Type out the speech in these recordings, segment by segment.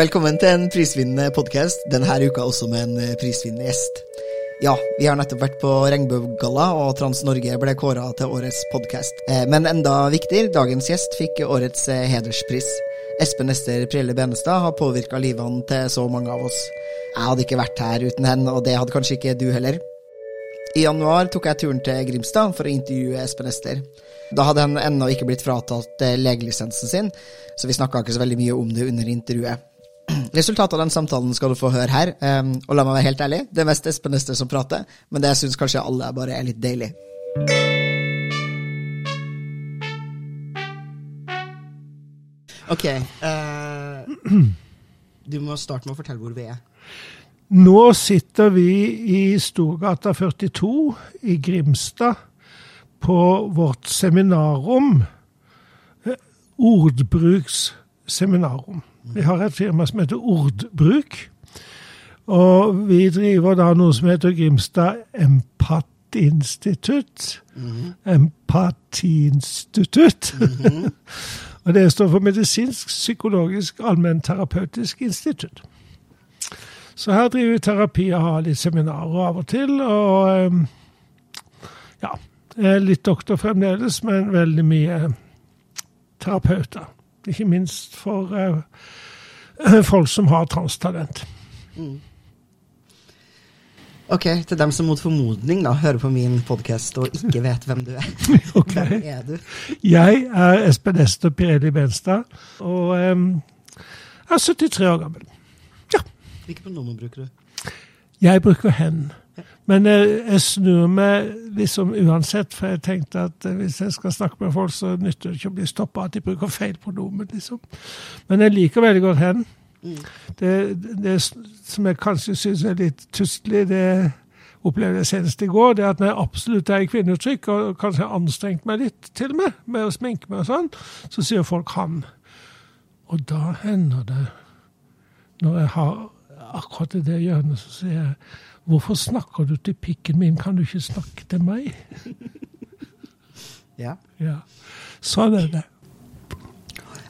Velkommen til en prisvinnende podkast, denne uka også med en eh, prisvinnende gjest. Ja, vi har nettopp vært på Regnbuegalla, og Trans-Norge ble kåra til årets podkast. Eh, men enda viktigere, dagens gjest fikk årets eh, hederspris. Espen Ester Prelle Benestad har påvirka livene til så mange av oss. Jeg hadde ikke vært her uten henne, og det hadde kanskje ikke du heller. I januar tok jeg turen til Grimstad for å intervjue Espen Ester. Da hadde han ennå ikke blitt fratatt legelisensen sin, så vi snakka ikke så veldig mye om det under intervjuet. Resultatet av den samtalen skal du få høre her. Um, og la meg være helt ærlig, det er mest Espen Ester som prater, men det syns kanskje alle bare er litt deilig. Ok. Uh, du må starte med å fortelle hvor vi er. Nå sitter vi i Storgata 42 i Grimstad på vårt seminarrom. Eh, Ordbruksseminarrom. Vi har et firma som heter Ordbruk. Og vi driver da noe som heter Grimstad Empatinstitutt. Mm. Empatiinstitutt. Mm og det står for Medisinsk psykologisk allmennterapeutisk institutt. Så her driver vi terapi og har litt seminarer av og til. Og ehm, ja, litt doktor fremdeles, men veldig mye terapeuter. Ikke minst for uh, folk som har transtalent. Mm. Ok, til dem som mot formodning da, hører på min podkast og ikke vet hvem du er. okay. Hvem er du? Jeg er Espen Ester Pirelli Benstad, og um, er 73 år gammel. Ja. Hvilke pronomen bruker du? Jeg bruker hen. Men jeg, jeg snur meg liksom uansett, for jeg tenkte at eh, hvis jeg skal snakke med folk, så nytter det ikke å bli stoppa at de bruker feil pronomen, liksom. Men jeg liker veldig godt hen. Mm. Det, det, som jeg kanskje syns er litt tustelig, det opplevde jeg senest i går, det at når jeg absolutt er i kvinneuttrykk, og kanskje har anstrengt meg litt til og med med å sminke meg og sånn, så sier folk 'han'. Og da hender det, når jeg har akkurat i det hjørnet, så sier jeg 'Hvorfor snakker du til pikken min, kan du ikke snakke til meg?' ja. ja. Sånn er det.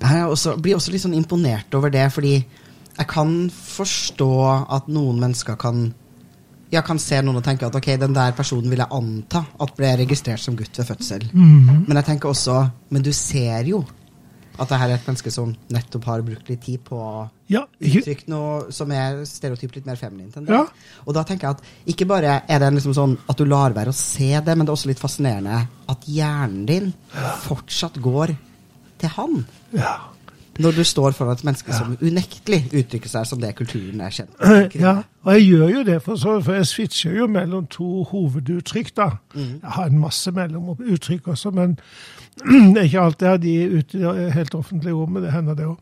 Jeg også, blir også litt sånn imponert over det, fordi jeg kan forstå at noen mennesker kan jeg kan se noen og tenke at ok, den der personen vil jeg anta at ble registrert som gutt ved fødsel. Mm -hmm. Men jeg tenker også Men du ser jo at det her er et menneske som nettopp har brukt litt tid på å ja, uttrykke noe som er stereotypt litt mer feminint enn det. Ja. Og da tenker jeg at ikke bare er det liksom sånn at du lar være å se det, men det er også litt fascinerende at hjernen din fortsatt går til han. Ja. Når du står foran et menneske som unektelig uttrykker seg som det kulturen er kjent med. Ja, og jeg gjør jo det, for, så, for jeg switcher jo mellom to hoveduttrykk. da. Mm. Jeg har en masse mellomuttrykk også, men det er ikke alltid jeg har de ute i det helt offentlige rommet. Det hender, det òg.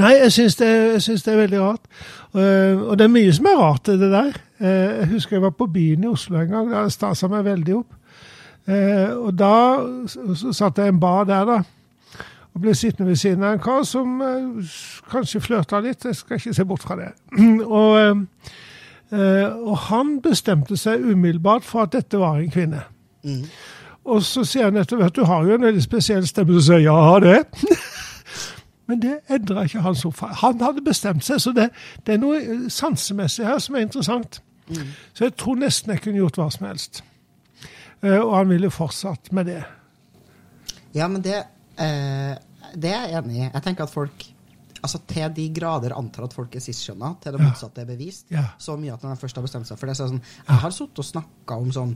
Nei, jeg syns det, det, er veldig rart. Og det er mye som er rart i det der. Uh, jeg husker jeg var på byen i Oslo en gang. Da stasa meg veldig opp. Uh, og da så satt jeg i en bar der, da. Og ble sittende ved siden av en kar som eh, kanskje flørta litt. Jeg skal ikke se bort fra det. og, og han bestemte seg umiddelbart for at dette var en kvinne. Mm. Og så sier han etter hvert du har jo en veldig spesiell stemme. Så sier jeg ja, det. Men det endra ikke hans oppfatning. Han hadde bestemt seg, så det, det, er noe sansemessig her som er interessant. Mm. Så jeg tror nesten jeg kunne gjort hva som helst. Og han ville fortsatt med det. Ja, men det, uh, det er jeg enig i. Jeg tenker at folk altså til de grader antar at folk er cis-skjønna, til det motsatte er bevist. Ja. Så mye at når de først har bestemt seg for det, så er det sånn Jeg har sittet og snakka om sånn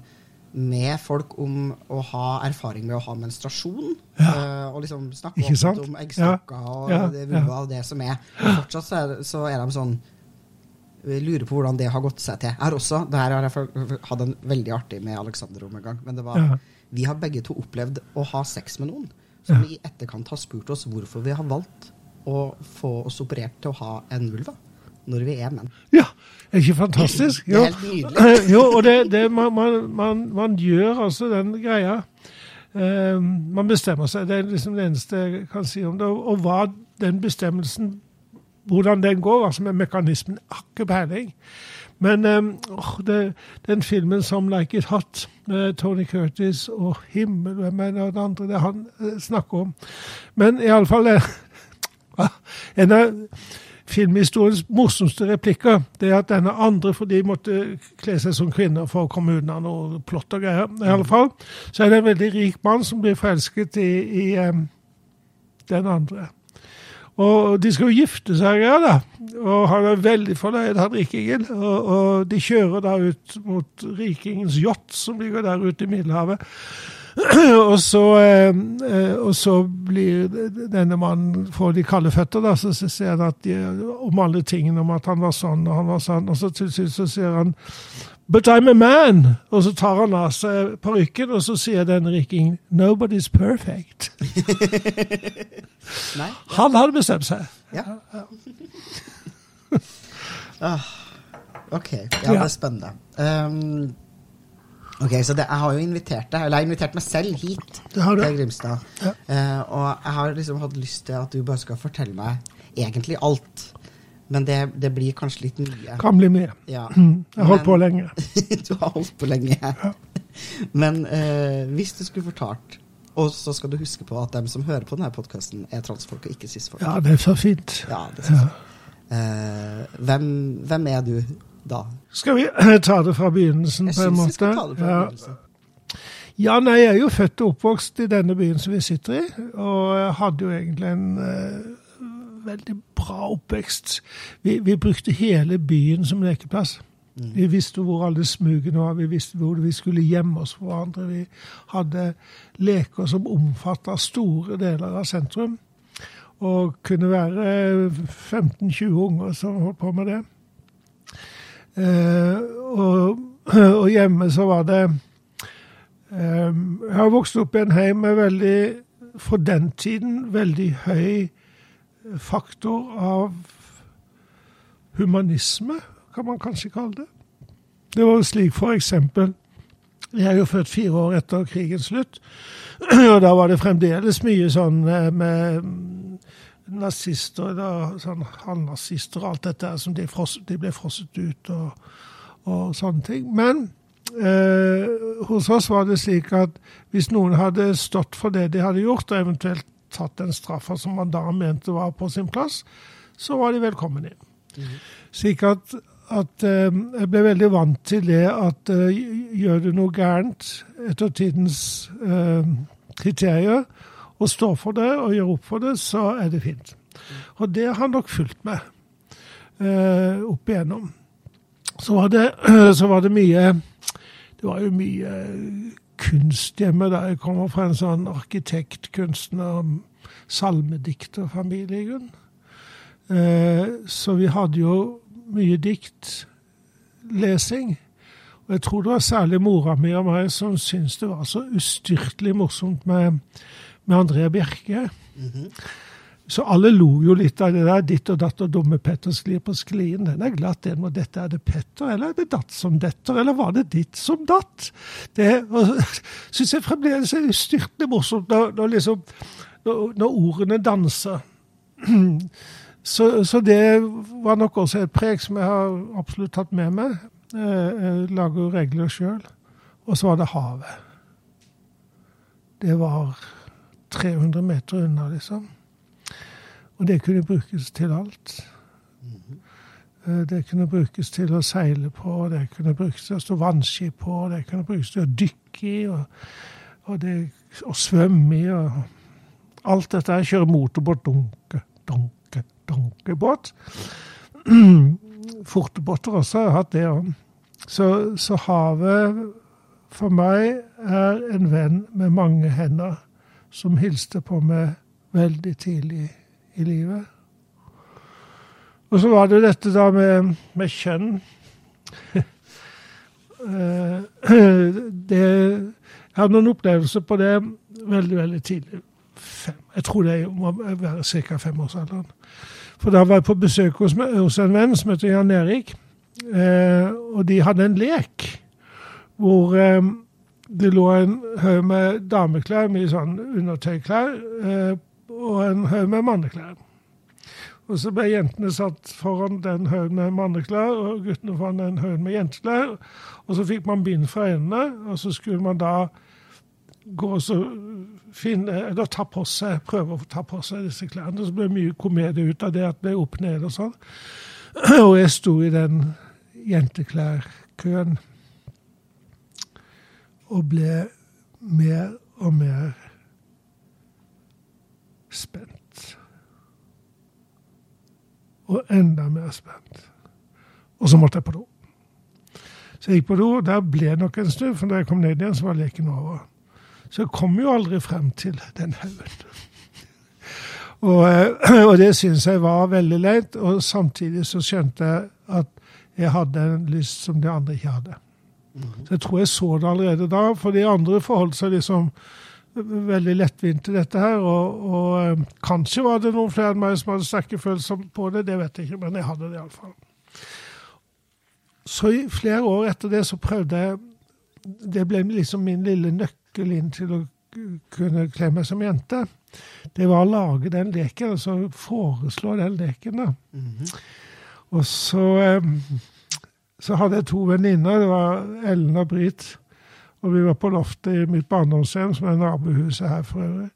med folk om å ha erfaring med å ha menstruasjon. Ja. Uh, og liksom snakke åpent om eggstokker og ja. det vulva og det som er. Og fortsatt så er, så er, de sånn Lurer på hvordan det har gått seg til. Har også, det her har jeg hatt en veldig artig med Alexander om en gang. Men det var, vi har begge to opplevd å ha sex med noen som i etterkant har spurt oss hvorfor vi har valgt å få oss operert til å ha en vulva. når vi er menn. Ja, er ikke fantastisk? Det er helt nydelig. jo, og det, det man, man, man, man gjør altså den greia. Uh, man bestemmer seg. Det er liksom det eneste jeg kan si om det. Og, og hva den bestemmelsen hvordan den går, altså med mekanismen, har ikke peiling. Men um, det, den filmen som 'Like It Hot', med Tony Curtis og himmel, hvem er det andre det han uh, snakker om? Men iallfall uh, En av filmhistoriens morsomste replikker det er at denne andre, for de måtte kle seg som kvinner for å komme unna noe plott og greier, i alle fall, så er det en veldig rik mann som blir forelsket i, i um, den andre. Og de skal jo gifte seg, ja da. Og han er veldig fornøyd, han rikingen. Og, og, de kjører da ut mot rikingens yacht, som ligger der ute i Middelhavet. og, så, eh, og så blir denne mannen får de kalde føtter, da, så ser han at de, om alle tingene om at han var sånn og han var sånn, og så til slutt så ser han But I'm a man! Og så tar han av seg parykken, og så sier den rikingen Nobody's perfect. Nei, Han hadde bestemt seg. ja. ah, ok, ja, det er spennende. Um, ok, så det, jeg har jo invitert deg, eller jeg har invitert meg selv hit til Grimstad. Ja. Uh, og jeg har liksom hatt lyst til at du bare skal fortelle meg egentlig alt. Men det, det blir kanskje litt mye. Kan bli mye. Ja. Jeg har holdt på lenge. du har holdt på lenge. Men eh, hvis du skulle fortalt Og så skal du huske på at dem som hører på denne podkasten, er transfolk og ikke cis-folk. Ja, det er så fint. Ja, det synes jeg. Eh, hvem, hvem er du da? Skal vi ta det fra begynnelsen, på en måte? syns vi skal ta det fra Ja. begynnelsen. Ja, nei, jeg er jo født og oppvokst i denne byen som vi sitter i, og jeg hadde jo egentlig en eh, veldig bra oppvekst. Vi, vi brukte hele byen som lekeplass. Vi visste hvor alle smugene var, vi visste hvor vi skulle gjemme oss for hverandre. Vi hadde leker som omfatta store deler av sentrum, og kunne være 15-20 unger som holdt på med det. Eh, og, og hjemme så var det eh, Jeg har vokst opp i en heim med veldig, for den tiden, veldig høy faktor av humanisme, kan man kanskje kalle det. Det var slik eksempel Jeg er jo født fire år etter krigens slutt, og da var det fremdeles mye sånn eh, med nazister, da, sånn halvnazister og alt dette som de, fross, de ble frosset ut og, og sånne ting. Men eh, hos oss var det slik at hvis noen hadde stått for det de hadde gjort, og eventuelt tatt den straffa som man da mente var på sin plass, så var de velkommen inn. Slik at, at eh, jeg ble veldig vant til det at eh, gjør du noe gærent etter tidens eh, kriterier, og står for det og gjør opp for det, så er det fint. Og det har nok fulgt meg eh, opp igjennom. Så var, det, så var det mye Det var jo mye kunst hjemme da jeg kommer fra en sånn arkitektkunstner-salmedikterfamilie, i grunnen. Eh, så vi hadde jo mye diktlesing. Og jeg tror det var særlig mora mi og meg som syntes det var så ustyrtelig morsomt med, med Andrea Bjerke. Så alle lo jo litt av det der. Ditt og datt og dumme Petter sklir på sklien. Den er glatt, den, og dette er det Petter, eller er det datt som detter, eller var det ditt som datt? Det syns jeg fremdeles er styrtende morsomt når, når, liksom, når, når ordene danser. Så, så det var nok også et preg som jeg har absolutt tatt med meg. Eh, Jeg lager jo regler sjøl. Og så var det havet. Det var 300 meter unna, liksom. Og det kunne brukes til alt. Eh, Det kunne brukes til å seile på, det kunne brukes til å stå vannski på, det kunne brukes til å dykke i, og, og det, å svømme i. og Alt dette her. Kjøre motorbåt, dunke, dunke, dunkebåt. Fortebåter også, jeg har hatt det òg. Så, så havet for meg er en venn med mange hender som hilste på meg veldig tidlig i livet. Og så var det dette da med, med kjønn. Eh, det, jeg hadde noen opplevelser på det veldig, veldig tidlig. Fem, jeg tror det må være ca. femårsalderen. For da var jeg på besøk hos, hos en venn som heter Jan Erik. Eh, og de hadde en lek hvor eh, det lå en haug med dameklær, mye sånn undertøyklær, eh, og en haug med manneklær. Og så ble jentene satt foran den haugen med manneklær, og guttene foran den haugen med jenteklær. Og så fikk man bind fra endene, og så skulle man da gå og så finne, eller ta på seg, prøve å ta på seg disse klærne. Og Så ble det mye komedie ut av det, at det ble opp ned og sånn. Og jeg sto i den jenteklærkøen og ble mer og mer spent. Og enda mer spent. Og så måtte jeg på do. Så jeg gikk på do, og der ble det nok en stund, for da jeg kom ned igjen, så var leken over. Så jeg kom jo aldri frem til den haugen. Og, og, det syns jeg var veldig leit, og samtidig så skjønte jeg at jeg hadde en lyst som de andre ikke hadde. Så jeg tror jeg så det allerede da, for de andre forholdt seg liksom veldig lettvint til dette her. Og, og, kanskje var det noen flere enn meg som hadde sterke følelser på det, det vet jeg ikke, men jeg hadde det iallfall. Så i flere år etter det så prøvde jeg Det ble liksom min lille nøkkel inn til å kunne kle meg som jente. Det var å lage den leken, altså foreslå den leken, da. Mm -hmm. Og så så hadde jeg to venninner. Det var Ellen og Britt. Og vi var på loftet i mitt barndomshjem, som er nabohuset her for øvrig.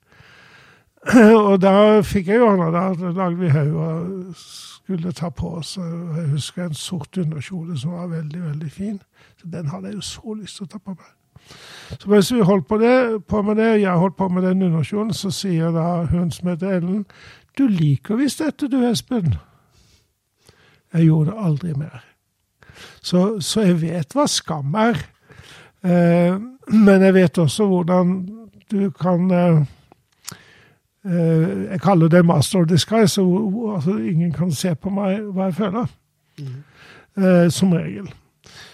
Og da fikk jeg ordna det. Da lagde vi haug og skulle ta på oss. Jeg husker en sort underkjole som var veldig, veldig fin. Så den hadde jeg jo så lyst til å ta på meg. Så mens vi holdt på, det, på med det, og jeg holdt på med den underkjolen, så sier da hun som heter Ellen, du liker visst dette du, Espen. Jeg gjorde det aldri mer. Så, så, jeg vet hva skam er. Eh, men jeg vet også hvordan du kan eh, eh Jeg kaller det master of disguise, så altså, ingen kan se på meg hva jeg føler. Mm. som regel.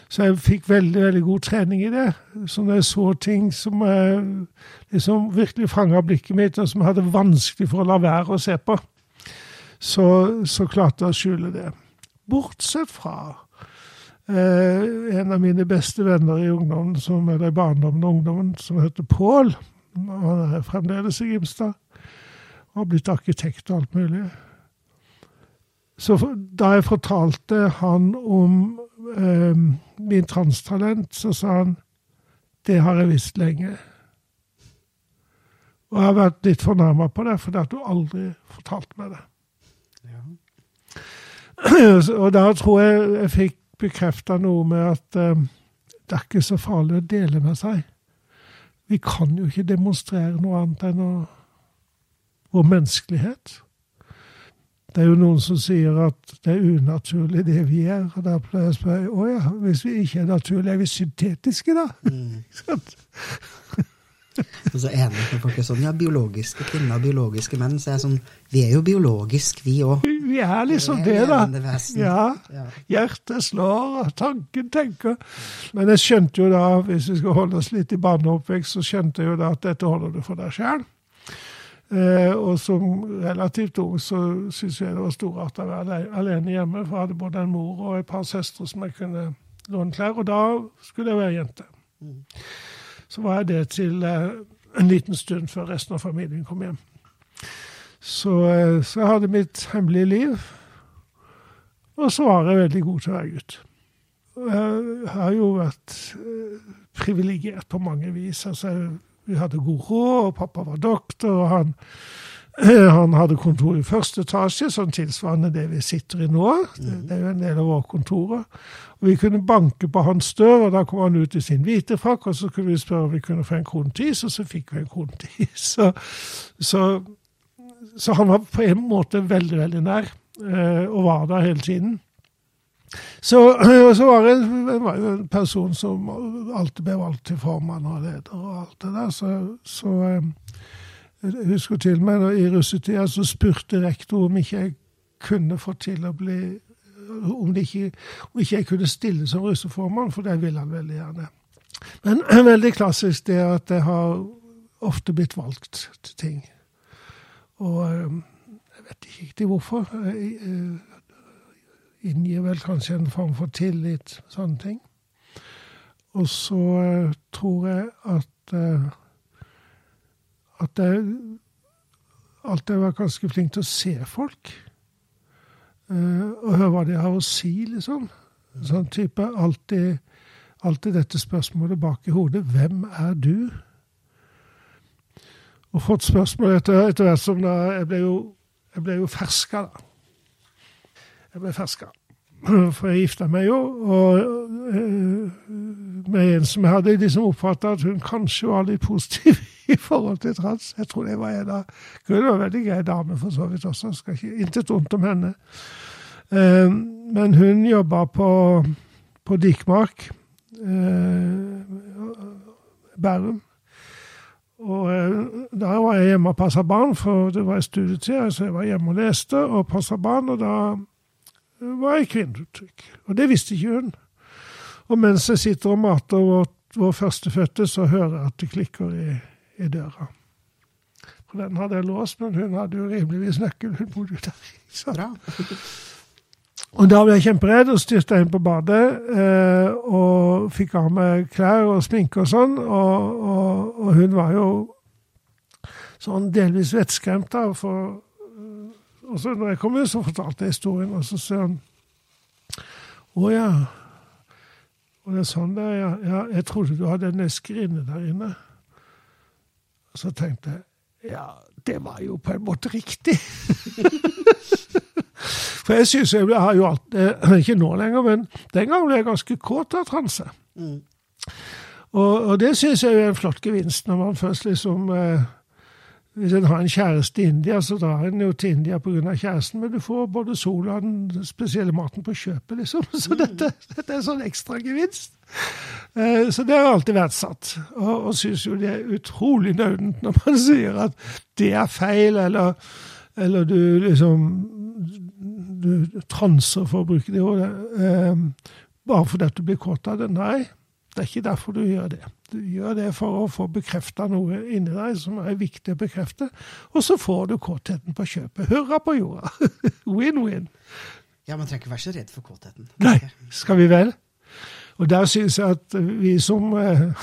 Så jeg fikk veldig veldig god trening i det. Så når jeg så ting som liksom virkelig fanga blikket mitt, og som jeg hadde vanskelig for å la være å se på, så, så klarte jeg å skjule det. Bortsett fra en av mine beste venner i ungdommen, som er i barndommen og ungdommen, som heter Pål. Han er fremdeles i Grimstad. Og har blitt arkitekt og alt mulig. Så da jeg fortalte han om eh, min transtalent, så sa han det har jeg visst lenge. Og jeg har vært litt fornærma på det, fordi at du aldri fortalte meg det. Ja. og da tror jeg jeg fikk bekrefta noe med at eh, det er ikke så farlig å dele med seg. Vi kan jo ikke demonstrere noe annet enn å, vår menneskelighet. Det er jo noen som sier at det er unaturlig, det vi er. Og da pleier jeg å spørre å ja, hvis vi ikke er naturlige, er vi syntetiske, da? Mm. Og så enig med folk er sånn Ja, biologiske kvinner, biologiske menn. Så er jeg sånn Vi er jo biologisk, vi òg. Vi er liksom det, da. Ja. Hjertet slår, og tanken tenker. Men jeg skjønte jo da, hvis vi skal holde oss litt i barneoppvekst, så skjønte jeg jo da at dette holder du for deg sjøl. Eh, og som relativt ung så syntes jeg det var storartet å være alene hjemme, for jeg hadde både en mor og et par søstre som jeg kunne låne klær, og da skulle jeg være jente. Mm. Så var jeg det til eh, en liten stund før resten av familien kom hjem. Så, eh, så jeg hadde mitt hemmelige liv. Og så var jeg veldig god til å være gutt. Jeg har jo vært eh, privilegert på mange vis. Altså, vi hadde god råd, og pappa var doktor, og han Han hadde kontor i første etasje, sånn tilsvarende det vi sitter i nå. Det er jo en del av våre kontorer. Og Vi kunne banke på hans dør, og da kom han ut i sin hvite frakk, og så kunne vi spørre om vi kunne få en kronetis, og så fikk vi en kronetis. Så, så, så, han var på en måte veldig, veldig nær, eh, og var der hele tiden. Så, så var det en, en person som alltid ble valgt til formann og leder og alt det der, så, så eh, jeg husker til meg da, i russetida så spurte rektor om ikke jeg kunne få til å bli om, ikke, om ikke jeg kunne stille som russeformann, for det ville han veldig gjerne. Men veldig klassisk det at jeg har ofte blitt valgt til ting. Og jeg vet ikke riktig hvorfor. Eh, inngir vel kanskje en form for tillit, sånne ting. Og så eh, tror jeg at eh, at jeg alltid har vært ganske flink til å se folk. Uh, og høre hva de har å si, liksom. Sånn type alltid, alltid dette spørsmålet bak i hodet. Hvem er du? Og fått spørsmål etter, etter hvert som da Jeg ble jo, jeg ble jo ferska, da. Jeg ble ferska. For jeg gifta meg jo og, uh, med en som jeg hadde liksom oppfatta at hun kanskje var litt positiv i forhold til trans. Jeg tror det var en av Hun var en veldig grei dame, for så vidt også. Skal ikke Intet vondt om henne. Uh, men hun jobba på, på Dikmark, uh, Bærum. Og da var jeg hjemme og passa barn, for det var studietid, så jeg var hjemme og leste og passa barn. Og da var jeg kvinneuttrykk. Og det visste ikke hun. Og mens jeg sitter og mater vårt vår førstefødte, så hører jeg at det klikker i, i døra. For den hadde jeg låst, men hun hadde jo rimeligvis nøkkel. Hun bodde jo der. Så. Bra. Og da ble jeg kjemperedd og styrte inn på badet eh, og fikk av meg klær og sminke og sånn. Og, og, og hun var jo sånn delvis vettskremt, da. For, og så når jeg kom ut, så fortalte jeg historien, og så sier hun Å ja. Og det er sånn det er, ja. ja. Jeg trodde du hadde en esker inne der inne. Og så tenkte jeg ja, det var jo på en måte riktig. For jeg syns jeg har jo alt Ikke nå lenger, men den gangen ble jeg ganske kåt av transe. Mm. Og, og, det syns jeg er en flott gevinst, når man først liksom eh, Hvis en har en kjæreste i India, så drar en jo til India pga. kjæresten, men du får både sol og den spesielle maten på kjøpet, liksom. Så dette, dette er en sånn ekstra gevinst. Eh, så det har alltid verdsatt, og, og syns jo det er utrolig naudent når man sier at det er feil, eller, eller du liksom du transer, for å bruke det ordet, eh, bare fordi du blir kåt av det. Nei, det er ikke derfor du gjør det. Du gjør det for å få bekrefta noe inni deg som er viktig å bekrefte, og så får du kåtheten på kjøpet. Hurra på jorda! Win-win. Ja, Man trenger ikke være så redd for kåtheten. Nei, skal vi vel? Og der synes jeg at vi som,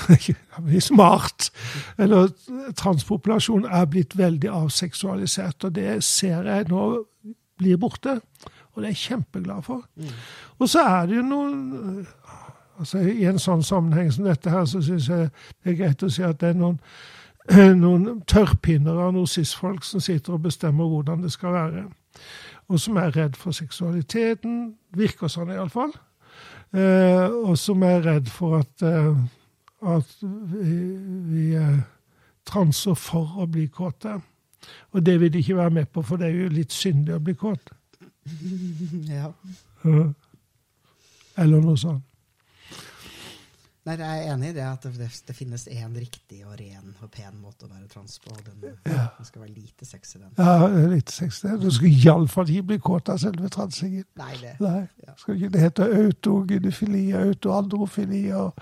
vi som art, eller transpopulasjon, er blitt veldig avseksualisert. Og det ser jeg nå blir borte. Og det er jeg kjempeglad for. Mm. Og så er det jo noen altså I en sånn sammenheng som dette her, så syns jeg det er greit å si at det er noen, noen tørrpinner av noen cis-folk som sitter og bestemmer hvordan det skal være. Og som er redd for seksualiteten. Virker sånn, iallfall. Eh, og som er redd for at, eh, at vi, vi eh, transer for å bli kåte. Og det vil de ikke være med på, for det er jo litt syndig å bli kåt. Ja. Eller noe sånt. Nei, Jeg er enig i det at det, det finnes én riktig og ren og pen måte å være trans på. Den, ja. den skal være lite sex i den. Ja, lite sex i den. Du skal iallfall ikke bli kåt av selve transingen. Nei, det. Nei. Ja. Skal ikke det heter autogynefili, autoandrofili og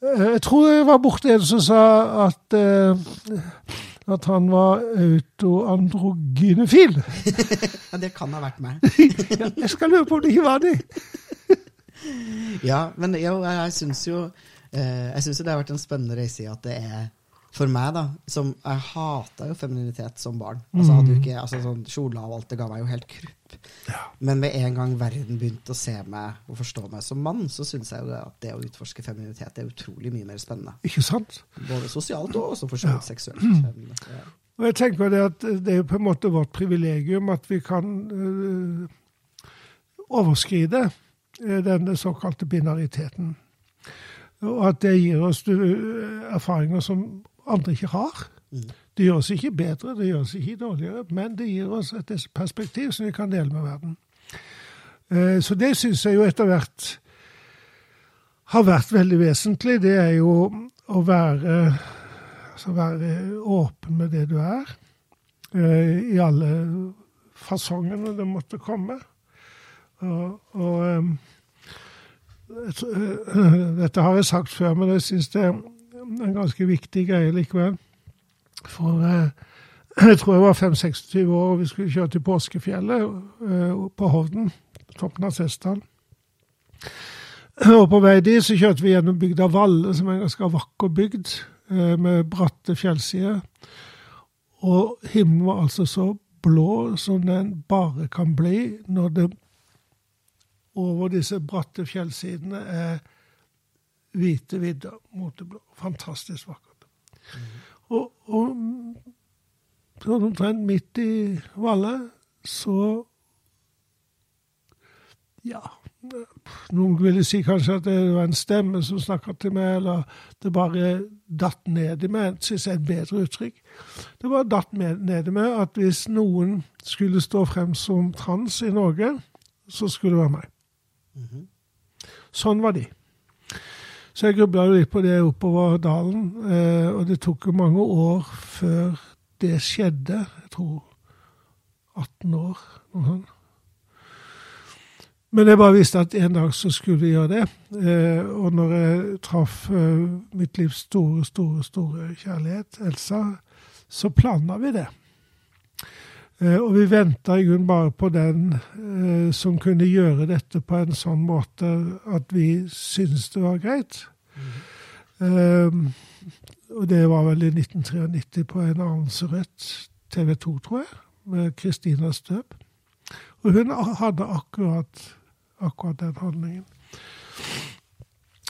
eh, Jeg tror det var borti en som sa at uh, at han var autoandrogynefil. ja, det kan ha vært meg. jeg skal lure på om det ikke var det. ja, men jo, jeg, jeg syns jo eh, Jeg syns det har vært en spennende reise i at det er for meg, da, som Jeg hata jo femininitet som barn. Altså, hadde jo ikke, altså sånn Kjoler og alt det ga meg jo helt krupp. Ja. Men med en gang verden begynte å se meg og forstå meg som mann, så syns jeg jo det at det å utforske femininitet er utrolig mye mer spennende. Ikke sant? Både sosialt og også for så vidt seksuelt. Mm. Ja. Og jeg tenker det at det er jo på en måte vårt privilegium at vi kan øh, overskride denne såkalte binariteten. Og at det gir oss øh, erfaringer som andre ikke har. Mm. Det gjør oss ikke bedre, det gjør oss ikke dårligere, men det gir oss et perspektiv som vi kan dele med verden. Eh, så det syns jeg jo etter hvert har vært veldig vesentlig. Det er jo å være, altså være åpen med det du er, eh, i alle fasongene det måtte komme. Og, og eh, dette har jeg sagt før, men jeg syns det er en ganske viktig greie likevel. For Jeg tror jeg var 5-26 år, og vi skulle kjøre til Påskefjellet uh, på Hovden. Toppen av Sesdal. Og på vei dit så kjørte vi gjennom bygda Valle, som er en ganske vakker bygd, uh, med bratte fjellsider. Og himmelen var altså så blå som den bare kan bli når det over disse bratte fjellsidene er hvite vidder mot det blå. Fantastisk vakkert. Mm. Og, og sånn omtrent midt i Valle, så Ja, noen ville si kanskje at det var en stemme som snakka til meg, eller det bare datt ned i meg, syns jeg er et bedre uttrykk. Det bare datt ned i meg at hvis noen skulle stå frem som trans i Norge, så skulle det være meg. Mm -hmm. Sånn var de. Så jeg grubla litt på det oppover dalen, eh, og det tok jo mange år før det skjedde. Jeg tror 18 år, noe sånt. Men jeg bare visste at en dag så skulle vi gjøre det. Eh, og når jeg traff eh, mitt livs store, store, store kjærlighet, Elsa, så planla vi det. Eh, og vi venta i grunnen bare på den eh, som kunne gjøre dette på en sånn måte at vi syntes det var greit. Mm. Og det var vel i 1993 på en annonserett, TV 2, tror jeg, med Kristina Støb. Og hun hadde akkurat, akkurat den handlingen.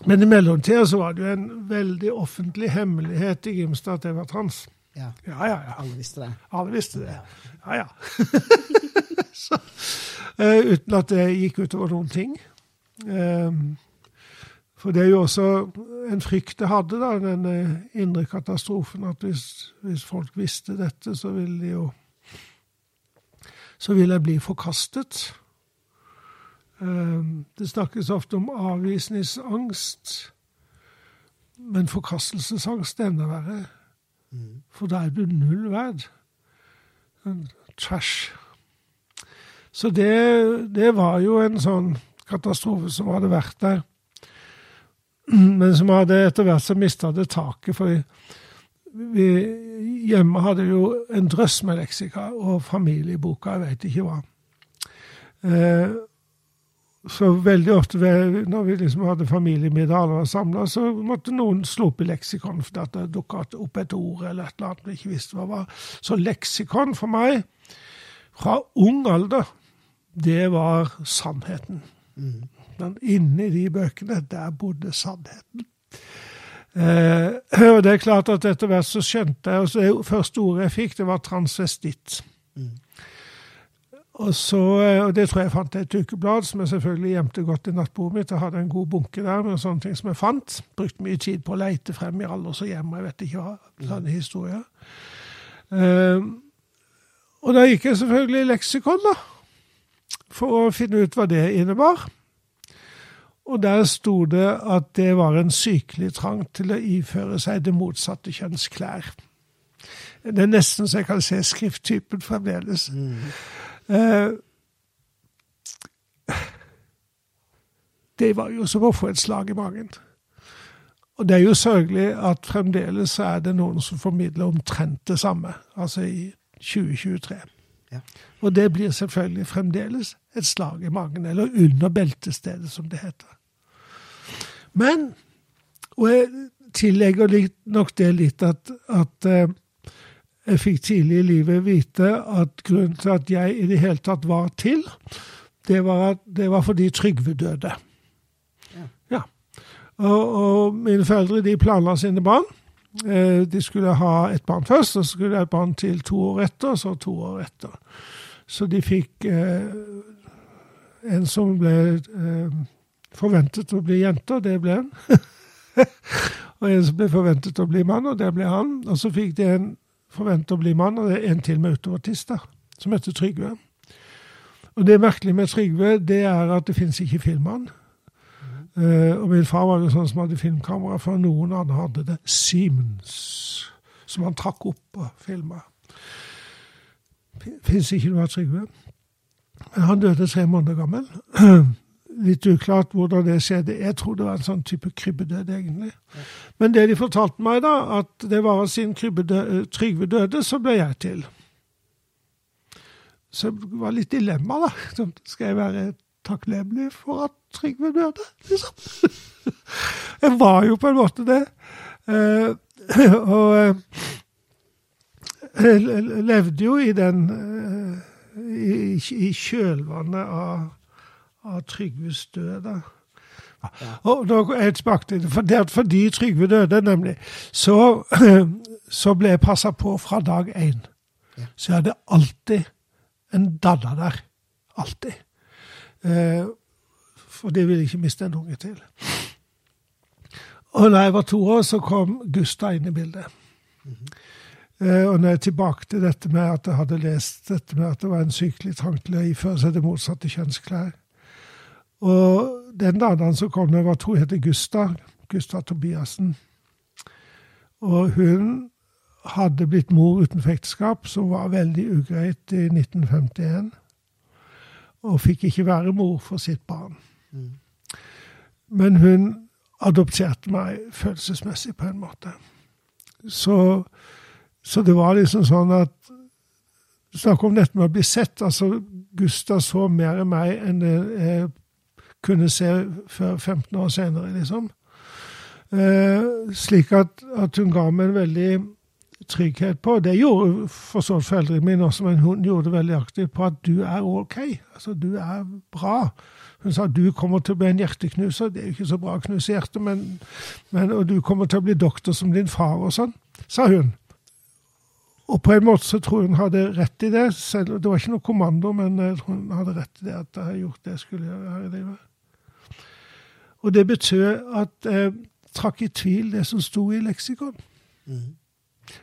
Men i mellomtida så var det jo en veldig offentlig hemmelighet i Grimstad at jeg var trans. Ja. ja, ja, ja. Alle visste det. Alle visste det. Ja, ja. så, uh, uten at det gikk utover noen ting. Um, for det er jo også en frykt jeg hadde, da, den eh, indre katastrofen, at hvis, hvis, folk visste dette, så ville de jo Så ville jeg bli forkastet. Ehm, det snakkes ofte om avvisningsangst, men forkastelsesangst er enda verre. For da er du null verd. Trash. Så det, det var jo en sånn katastrofe som hadde vært der men som hadde etter hvert så mista det taket. For vi hjemme hadde jo en drøss med leksika og familieboka, jeg veit ikke hva. Eh, så veldig ofte når vi liksom hadde familiemiddag alle var samla, så måtte noen slå opp i leksikon fordi det dukka opp et ord eller et eller annet vi ikke visste hva var. Så leksikon for meg, fra ung alder, det var sannheten. Mm. Men inni de bøkene, der bodde sannheten. Eh, og det er klart at etter hvert så skjønte jeg altså Det første ordet jeg fikk, det var transvestitt. Mm. Og, så, eh, og det tror jeg fant i et ukeblad, som jeg selvfølgelig gjemte godt i nattbordet mitt. Jeg hadde en god bunke der med sånne ting som jeg fant. Brukte mye tid på å leite frem i alders og hjem, jeg vet ikke hva. Sånne historier. Um, og da gikk jeg selvfølgelig i leksikon, da. For å finne ut hva det innebar. Og der sto det at det var en sykelig trang til å iføre seg det motsatte kjønns klær. Det er nesten så jeg kan se skrifttypen fremdeles. Mm. Eh, det var jo som å få et slag i magen. Og det er jo sørgelig at fremdeles er det noen som formidler omtrent det samme, altså i 2023. Ja. Og det blir selvfølgelig fremdeles et slag i magen, eller under beltestedet, som det heter. Men Og jeg tillegger nok det litt at, at uh, jeg fikk tidlig i livet vite at grunnen til at jeg i det hele tatt var til, det var, at, det var fordi Trygve døde. Ja. ja. Og, og, mine foreldre de planla sine barn. Eh, de skulle ha et barn først, og så skulle de ha et barn til to år etter, og så to år etter. Så de fikk eh, en som ble eh, forventet å bli jente, og det ble han. og en som ble forventet å bli mann, og det ble han. Og så fikk de en forventet å bli mann, og det er en til med automatist, som heter Trygve. Og det merkelige med Trygve, det er at det fins ikke film av. Uh, og min far var jo sånn som hadde filmkamera, for noen andre hadde det. Siemens, som han trakk opp og filma. Fins ikke noe av Trygve. Men han døde tre måneder gammel. litt uklart hvordan det skjedde. Jeg tror det var en sånn type krybbedød, egentlig. Men det de fortalte meg, da, at det var siden Trygve døde, så ble jeg til. så det var litt dilemma, da. Skal jeg være takknemlig for at Trygve døde, liksom? jeg var jo på en måte det. Uh, og uh, levde jo i den i, i, kjølvannet av, av Trygves død. da. Ja. Og nå jeg tilbake til det. For det fordi Trygve døde, nemlig, så, så ble jeg passa på fra dag én. Ja. Så jeg hadde alltid en dadda der. Alltid. Eh, for det ville jeg ikke miste en unge til. Og da jeg var to år, så kom Gustav inn i bildet. Mm -hmm. og når jeg tilbake til dette med at jeg hadde lest dette med at det var en sykelig trang til å iføre seg det motsatte kjønnsklær Og den dagen som kom med jeg tror jeg, heter Gustav. Gustav Tobiassen. Og hun hadde blitt mor utenfor ekteskap, som var veldig ugreit i 1951 og fikk ikke være mor for sitt barn. Mm. Men hun adopterte meg følelsesmessig på en måte. Så, så, det var liksom sånn at Snakk om dette med å bli sett. altså Gustav så mer enn meg enn jeg kunne se før 15 år senere, liksom. Eh, slik at, at, hun ga meg en veldig trygghet på. Det gjorde for så vidt foreldrene mine også, men hun gjorde det veldig aktivt på at du er OK. Altså, du er bra. Hun sa du kommer til å bli en hjerteknuser. Det er jo ikke så bra å knuse hjertet, men, men, og du kommer til å bli doktor som din far og sånn, sa hun. Og på en måte så tror jeg hun hadde rett i det. Selv, det var ikke noe kommando, men tror hun hadde rett i det at jeg har gjort det jeg skulle gjøre her i livet. Og det betød at jeg trakk i tvil det som sto i leksikon. Mm.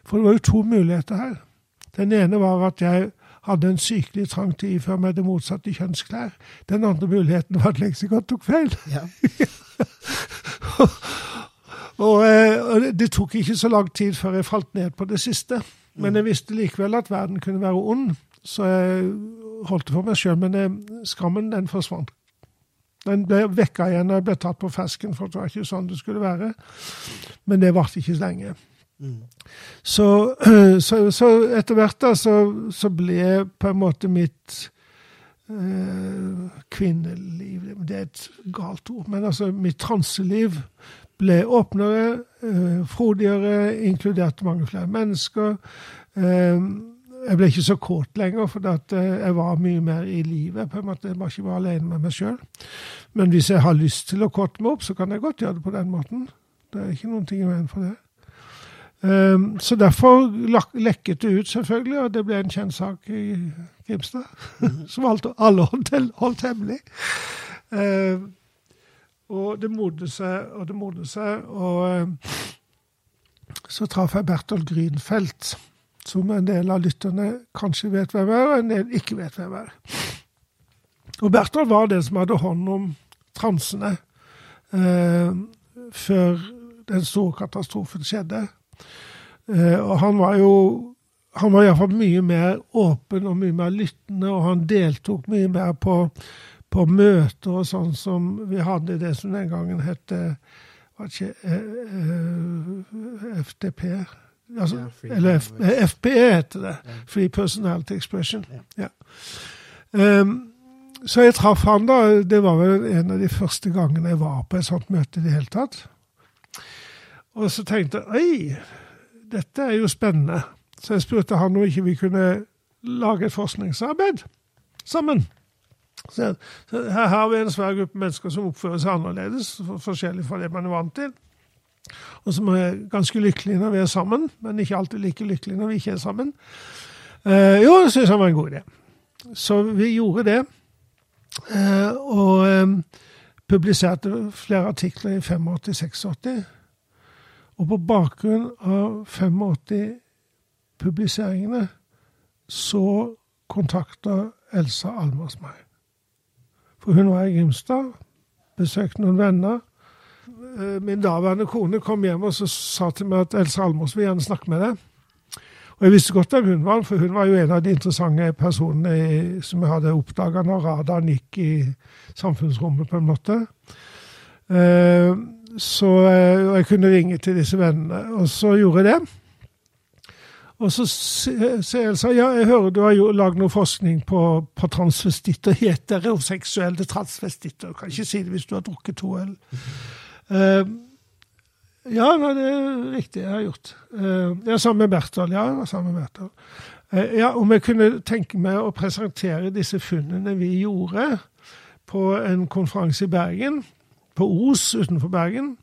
For det var jo to muligheter her. Den ene var at jeg hadde en sykelig trang til å iføre meg det motsatte kjønnsklær. Den andre muligheten var at leksikon tok feil. Ja. og, eh, og, det tok ikke så lang tid før jeg falt ned på det siste. Men jeg visste likevel at verden kunne være ond, så jeg holdt det for meg sjøl. Men eh, skammen, den forsvant. Den ble vekka igjen og jeg ble tatt på fersken, for det var ikke sånn det skulle være. Men det varte ikke lenge. Så, så, så, etter hvert da, så, så, ble på en måte mitt øh, kvinneliv Det er et galt ord, men altså mitt transeliv ble åpnere, øh, frodigere, inkluderte mange flere mennesker. Øh, jeg ble ikke så kåt lenger, for jeg var mye mer i livet. på en måte, Jeg var ikke bare alene med meg sjøl. Men hvis jeg har lyst til å kåte meg opp, så kan jeg godt gjøre det på den måten. Det er ikke noen ting i veien for det. Um, så derfor lekket det ut, selvfølgelig, og det ble en kjent sak i Grimstad. Som alle holdt hemmelig. Um, og det modnet seg og det modnet seg. Og um, så traff jeg Bertolt Grünfeldt, som en del av lytterne kanskje vet hvem er, og en del ikke vet hvem er. Og Bertolt var den som hadde hånd om transene eh, før den store katastrofen skjedde. Eh, og han var jo han var iallfall mye mer åpen og mye mer lyttende, og han deltok mye mer på, på møter og sånn som vi hadde i det som den gangen het eh, eh, FDP altså, yeah, Eller F, FPE heter det. Yeah. Free Personality Expression. Ja. Um, så jeg traff han da. Det var vel en av de første gangene jeg var på et sånt møte i det hele tatt. Og så tenkte jeg oi, dette er jo spennende. Så jeg spurte han om ikke vi kunne lage et forskningsarbeid sammen. Så, så her har vi en svær gruppe mennesker som oppfører seg annerledes, forskjellig fra det man er vant til. Og som er ganske lykkelige når vi er sammen, men ikke alltid like lykkelige når vi ikke er sammen. Uh, jo, det syns han var en god idé. Så vi gjorde det. Uh, og um, publiserte flere artikler i 85-86. Og på bakgrunn av 85 publiseringene så kontakta Elsa Almas meg. For hun var i Grimstad, besøkte noen venner. Eh, min daværende kone kom hjem og sa til meg at Elsa Almås vil gjerne snakke med deg. Og Jeg visste godt hvem hun var, for hun var jo en av de interessante personene som jeg hadde oppdaga når radaren gikk i samfunnsrommet, på en måte. Uh, så og jeg kunne ringe til disse vennene. Og så gjorde jeg det. Og så sier Elsa ja, jeg hører du har jo lagd noe forskning på, på transvestitter. Heteroseksuelle transvestitter. Du kan ikke si det hvis du har drukket to øl. Uh, ja, det er riktig. Jeg har gjort. Uh, ja, sammen med Berthold. Ja, sammen med Berthold. Uh, ja, om jeg kunne tenke meg å presentere disse funnene vi gjorde på en konferanse i Bergen, på Os utenfor Bergen.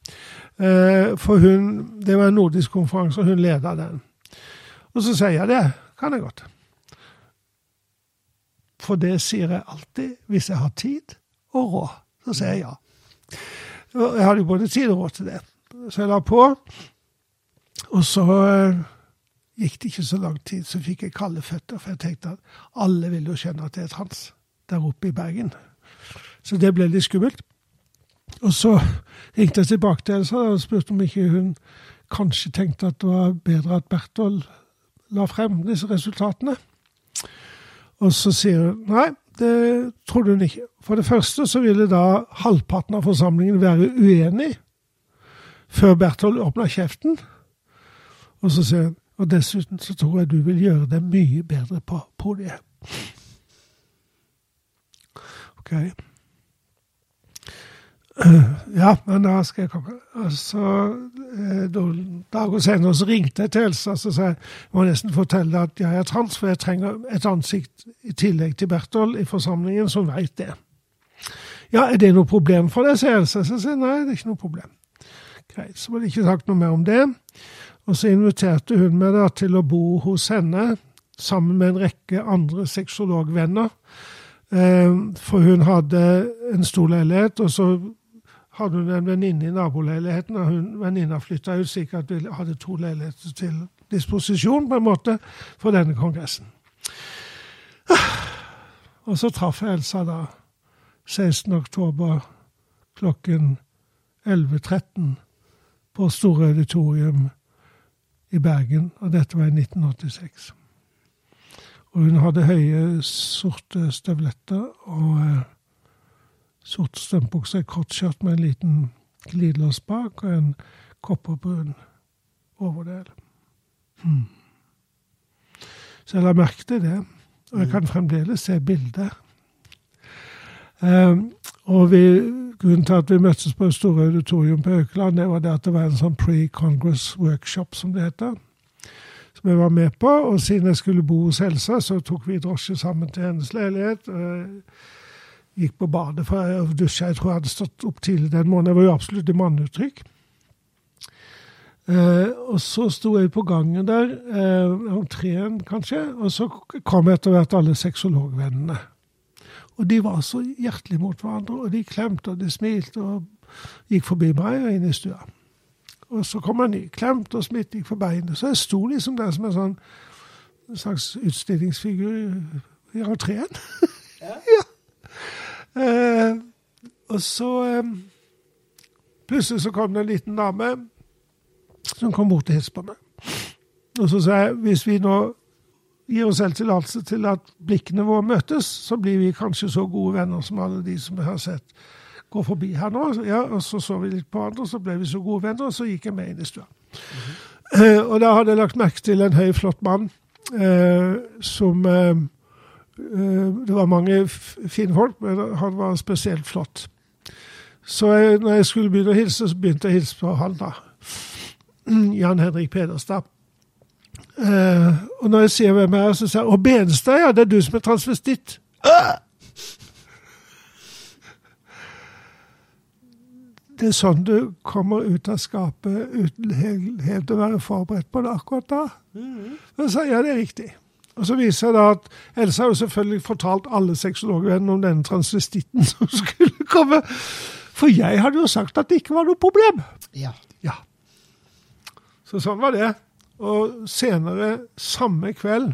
Uh, for hun, Det var en nordisk konferanse, og hun leda den. Og så sier jeg det kan jeg godt. For det sier jeg alltid hvis jeg har tid og råd. Så sier jeg ja. Jeg hadde jo både tid og råd til det. Så jeg la på. Og så uh, gikk det ikke så lang tid, så fikk jeg kalde føtter. For jeg tenkte at alle vil jo skjønne at det er trans der oppe i Bergen. Så det ble litt skummelt. Og så ringte jeg tilbake til Elsa og spurte om ikke hun kanskje tenkte at det var bedre at Berthold la frem disse resultatene. Og så sier hun nei, det trodde hun ikke. For det første så ville da halvparten av forsamlingen være uenig før Berthold åpna kjeften. Og så sier hun og dessuten så tror jeg du vil gjøre det mye bedre på podiet. OK. Ja, men da skal jeg komme. Altså, noen dager senere så ringte jeg til Elsa og sa jeg må nesten fortelle at jeg er trans, for jeg trenger et ansikt i tillegg til Berthold i forsamlingen som veit det. Ja, er det noe problem for deg, sier Elsa. Så sier nei, det er ikke noe problem. Greit, så var det ikke sagt noe mer om det. Og så inviterte hun meg da til å bo hos henne sammen med en rekke andre sexologvenner. Eh, for hun hadde en stor leilighet, og så hadde hun en venninne i naboleiligheten, og hun venninna flytta ut slik at hadde to leiligheter til disposisjon på en måte for denne kongressen. Og så traff jeg Elsa da 16. oktober klokken 11.13 på Store Auditorium i Bergen, og dette var i 1986. Og hun hadde høye, sorte støvletter og eh, sort strømpebukse, kort skjørt med en liten glidelås bak og en kopperbrun overdel. Hmm. Så jeg la merke til det, og jeg kan fremdeles se bildet. Um, og vi, Grunnen til at vi møttes på Store auditorium på Haukeland, det var det at det var en sånn pre-congress workshop, som det heter. Som jeg var med på. Og siden jeg skulle bo hos Elsa, så tok vi drosje sammen til hennes leilighet. Uh, gikk på badet for jeg dusje. Jeg tror jeg hadde stått opp tidlig den måneden. Jeg var jo absolutt i manneuttrykk. Eh, og så sto jeg på gangen der, eh, entreen kanskje, og så kom etter hvert alle sexologvennene. Og de var så hjertelige mot hverandre, og de klemte og de smilte og gikk forbi meg og inn i stua. Og så kom en ny. Klemt og smitt, gikk forbi henne. Så jeg sto liksom der som en sånn en slags utstillingsfigur i entreen. Ja. ja. Eh, og så eh, Plutselig så kom det en liten dame som kom bort og hilste på meg. Og så sa jeg hvis vi nå gir oss selv tillatelse til at blikkene våre møtes, så blir vi kanskje så gode venner som alle de som jeg har sett gå forbi her nå. Ja, og Så så vi litt på hverandre, og så ble vi så gode venner, og så gikk jeg med inn i stua. Mm -hmm. eh, og da hadde jeg lagt merke til en høy, flott mann uh, som Eh, det var mange fine folk, men han var spesielt flott. Så jeg, når jeg skulle begynne å hilse, så begynte jeg å hilse på han, da. Jan Henrik Pederstad. Uh, og når jeg sier hvem jeg er, så sier han 'Å, Benstad, ja, det er du som er transvestitt'. Uh! Det er sånn du kommer ut av skapet uten helt, helt å være forberedt på det akkurat da. Mm. Så sier jeg det er riktig. Og Så viser det seg at Elsa har jo selvfølgelig fortalt alle sexologvennene om denne transvestitten som skulle komme. For jeg hadde jo sagt at det ikke var noe problem. Ja. ja. Så sånn var det. Og senere samme kveld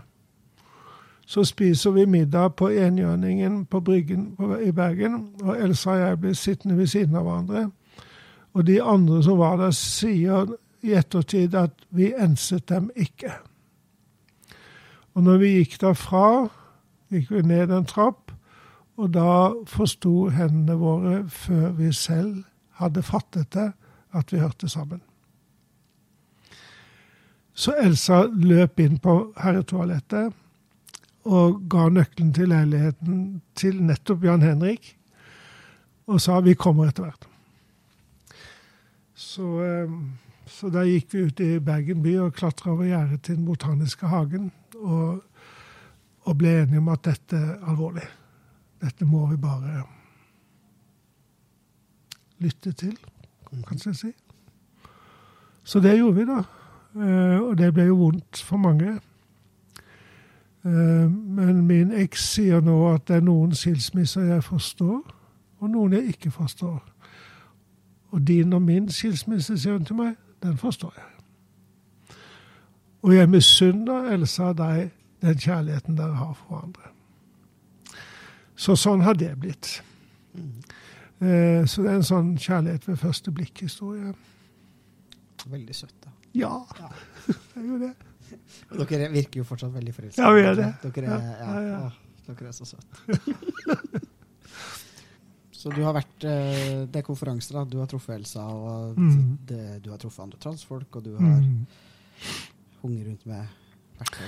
så spiser vi middag på Enhjørningen på Bryggen i Bergen. Og Elsa og jeg blir sittende ved siden av hverandre. Og de andre som var der, sier i ettertid at vi enset dem ikke. Og når vi gikk derfra, gikk vi ned en trapp, og da forsto hendene våre, før vi selv hadde fattet det, at vi hørte sammen. Så Elsa løp inn på herretoalettet og ga nøkkelen til leiligheten til nettopp Jan Henrik, og sa 'vi kommer etter hvert'. Så, eh, så da gikk vi ut i Bergen by og klatra over gjerdet til Den botaniske hagen og, og ble enige om at dette er alvorlig. Dette må vi bare lytte til, kan jeg si. Så det gjorde vi, da. Eh, og det ble jo vondt for mange. Eh, men min eks sier nå at det er noen skilsmisser jeg forstår, og noen jeg ikke forstår. Og din og min skilsmisse, sier hun til meg, den forstår jeg. Og jeg misunner Elsa og deg den kjærligheten dere har for hverandre. Så sånn har det blitt. Eh, så det er en sånn kjærlighet ved første blikk-historie. Veldig søtt, da. Ja, det er jo det. Og dere virker jo fortsatt veldig forelska. Ja, vi er det. Dere er, Ja, ja, ja, ja. Å, dere er så søte. så du har vært eh, Det er konferanser, da. Du har truffet Elsa, og Mm. det, du har truffet andre transfolk, og du har Mm. Hunget rundt med hvert.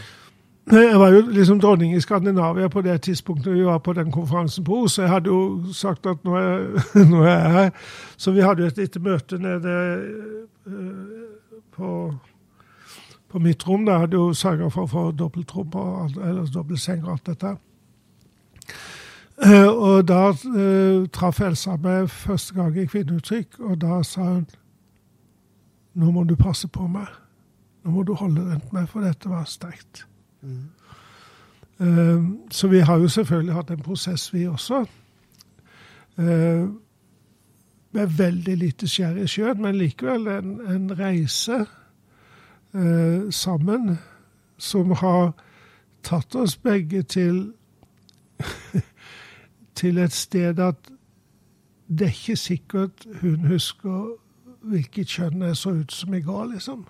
Jeg var jo liksom dronning i Skandinavia på det tidspunktet vi var på den konferansen på Os. Jeg hadde jo sagt at nå er, nå er jeg her. Så vi hadde jo et lite møte nede eh, på, på mitt rom. Der hadde jo sørga for å få dobbeltrom og eller dobbeltseng og alt dette. Eh, Og da eh, traff Elsa meg første gang i kvinneuttrykk, og da sa hun Nå må du passe på meg. Nå må du holde rundt meg, for dette var sterkt. Mm. Uh, Så vi har jo selvfølgelig hatt en prosess, vi også. Uh, Med veldig lite skjær i sjøen, men likevel en, en reise uh, sammen som har tatt oss begge til til et sted at det er ikke sikkert hun husker hvilket kjønn jeg så ut som i går, liksom.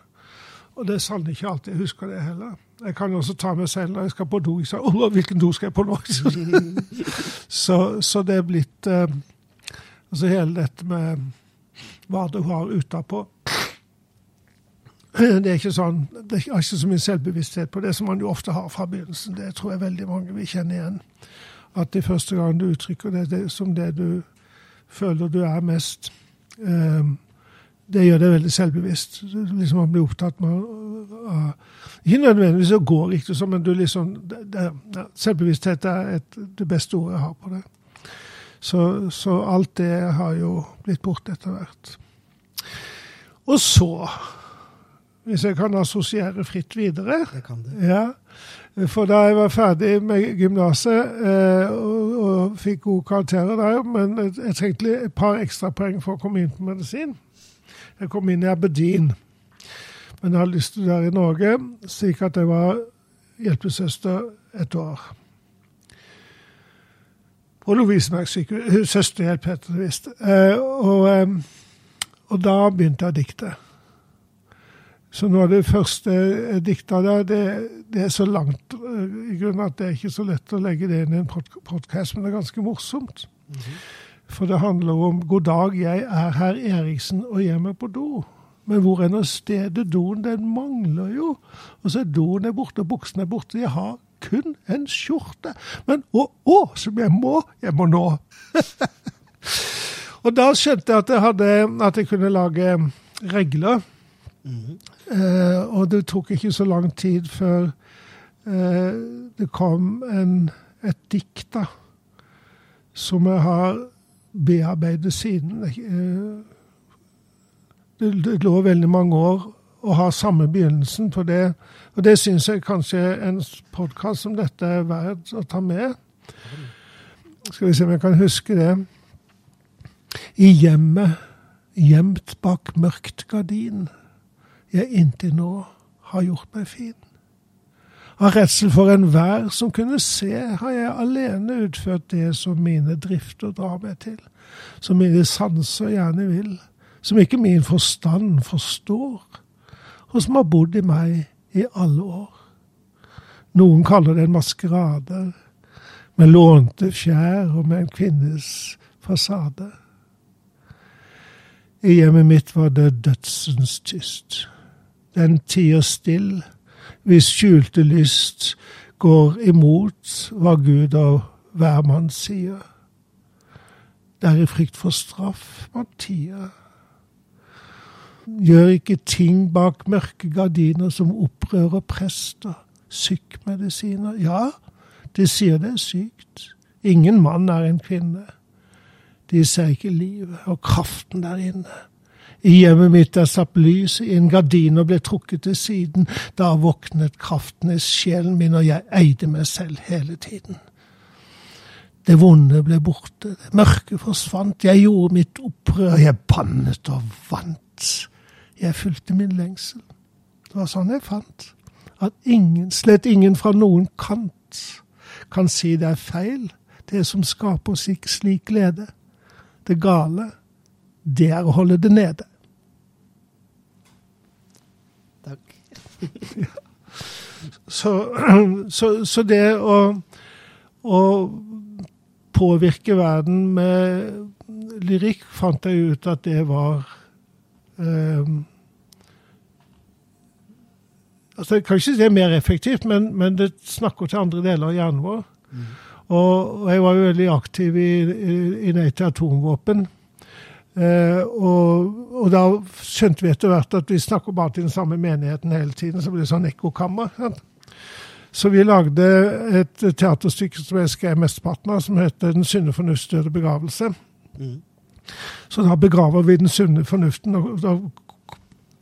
Og det er sannelig ikke alltid jeg husker det heller. Jeg kan også ta meg selv når jeg skal på do. Jeg sa, Åh, hvilken do skal jeg på nå? så, så det er blitt eh, Altså hele dette med hva du har utapå Det er ikke sånn, det er ikke så mye selvbevissthet på det som man jo ofte har fra begynnelsen. Det tror jeg veldig mange vil kjenne igjen. At det første gang du uttrykker det, det som det du føler du er mest eh, det gjør deg veldig selvbevisst. Liksom Man blir opptatt med uh, Ikke nødvendigvis å gå riktig sånn, men du liksom det, Selvbevissthet er et, det beste ordet jeg har på det. Så, så alt det har jo blitt borte etter hvert. Og så, hvis jeg kan assosiere fritt videre Det kan du. ja, for da jeg var ferdig med gymnaset eh, og, og fikk gode karakterer der, men jeg trengte et par ekstrapoeng for å komme inn på medisin. Jeg kom inn i Aberdeen, men jeg hadde lyst til å være i Norge, slik at jeg var hjelpesøster et år. På Lovisenberg sykehus. Søsterhjelp, heter det visst. Eh, og, eh, og da begynte jeg å dikte. Så nå er det første jeg dikta der, det, det er så langt eh, i grunnen at det er ikke så lett å legge det inn i en podkast, men det er ganske morsomt. For det handler om 'God dag, jeg er herr Eriksen og hjemme på do'. Men hvor er nå stedet doen? Den mangler jo. Og så er doen er borte, buksene er borte. Jeg har kun en skjorte. Men å, å, som jeg må! Jeg må nå. og da skjønte jeg at jeg, hadde, at jeg kunne lage regler. Eh, og det tok ikke så lang tid før eh, det kom en, et dikt da, som jeg har bearbeidet siden. Eh, det, det lå veldig mange år å ha samme begynnelsen på det. Og det syns jeg kanskje en podkast som dette er verdt å ta med. Skal vi se om jeg kan huske det. I hjemmet, gjemt bak mørkt gardin, jeg inntil nå har gjort meg fin. Av redsel for enhver som kunne se, har jeg alene utført det som mine drifter drar meg til, som mine sanser gjerne vil, som ikke min forstand forstår, og som har bodd i meg i alle år. Noen kaller det en maskerade, med lånte fjær og med en kvinnes fasade. I hjemmet mitt var det dødsens tyst. den tier still, hvis skjulte lyst går imot hva Gud og hvermann sier. Det er i frykt for straff man tier. Gjør ikke ting bak mørke gardiner som opprører prester, sykkmedisiner. Ja, de sier det er sykt. Ingen mann er en kvinne. De ser ikke livet og kraften der inne. I hjemmet mitt der slapp lyset inn, gardiner ble trukket til siden. Da våknet kraften i sjelen min, og jeg eide meg selv hele tiden. Det vonde ble borte, det mørke forsvant, jeg gjorde mitt opprør, jeg bannet og vant. Jeg fulgte min lengsel. Det var sånn jeg fant. At ingen, slett ingen fra noen kant, kan si det er feil, det som skaper slik, slik glede. Det gale, det er å holde det nede. Takk. Så, så, så det å, å påvirke verden med lyrikk fant jeg ut at det var eh, altså Jeg kan ikke si det er mer effektivt, men, men det snakker til andre deler av hjernen vår. Mm. Og, og, jeg var jo veldig aktiv i, i, i Nei til atomvåpen. Eh, og, og, da skjønte vi etter hvert at vi snakker bare til den samme menigheten hele tiden. Så ble det sånn ekkokammer. Så vi lagde et teaterstykke som jeg skrev mesteparten av, som heter 'Den sunne fornufts døde begravelse'. Mm. Så da begraver vi den sunne fornuften. og da,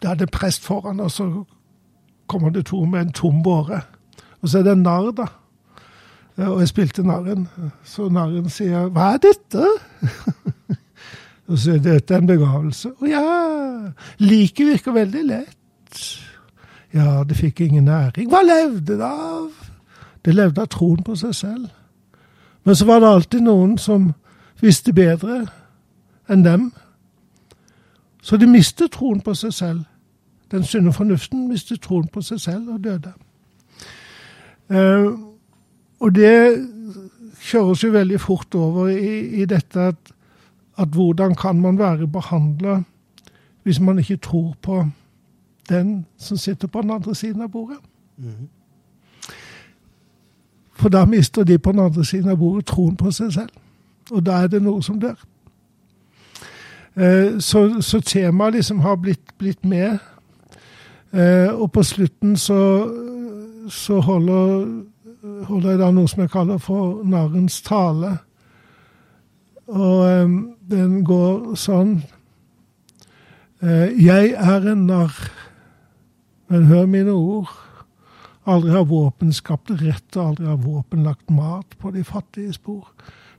da er det prest foran, og så kommer det to med en tom båre. Og så er det en narr, da. Og jeg spilte narren. Så narren sier 'Hva er dette?' og så er dette en begravelse. Å ja! Liket virker veldig lett. Ja, det fikk ingen næring. Hva levde det av? Det levde av troen på seg selv. Men så var det alltid noen som visste bedre enn dem. Så de mistet troen på seg selv. Den sunne fornuften mistet troen på seg selv og døde. Uh, og det kjøres jo veldig fort over i, i dette at, at, hvordan kan man være behandla hvis man ikke tror på den som sitter på den andre siden av bordet? Mm. For da mister de på den andre siden av bordet troen på seg selv. Og da er det noe som dør. Eh, så, så temaet liksom har blitt, blitt med. Eh, og på slutten så, så holder, holder, jeg da noe som jeg kaller for narrens tale. Og eh, den går sånn Jeg er en narr, men hør mine ord. Aldri har våpen skapt rett, og aldri har våpen lagt mat på de fattige spor.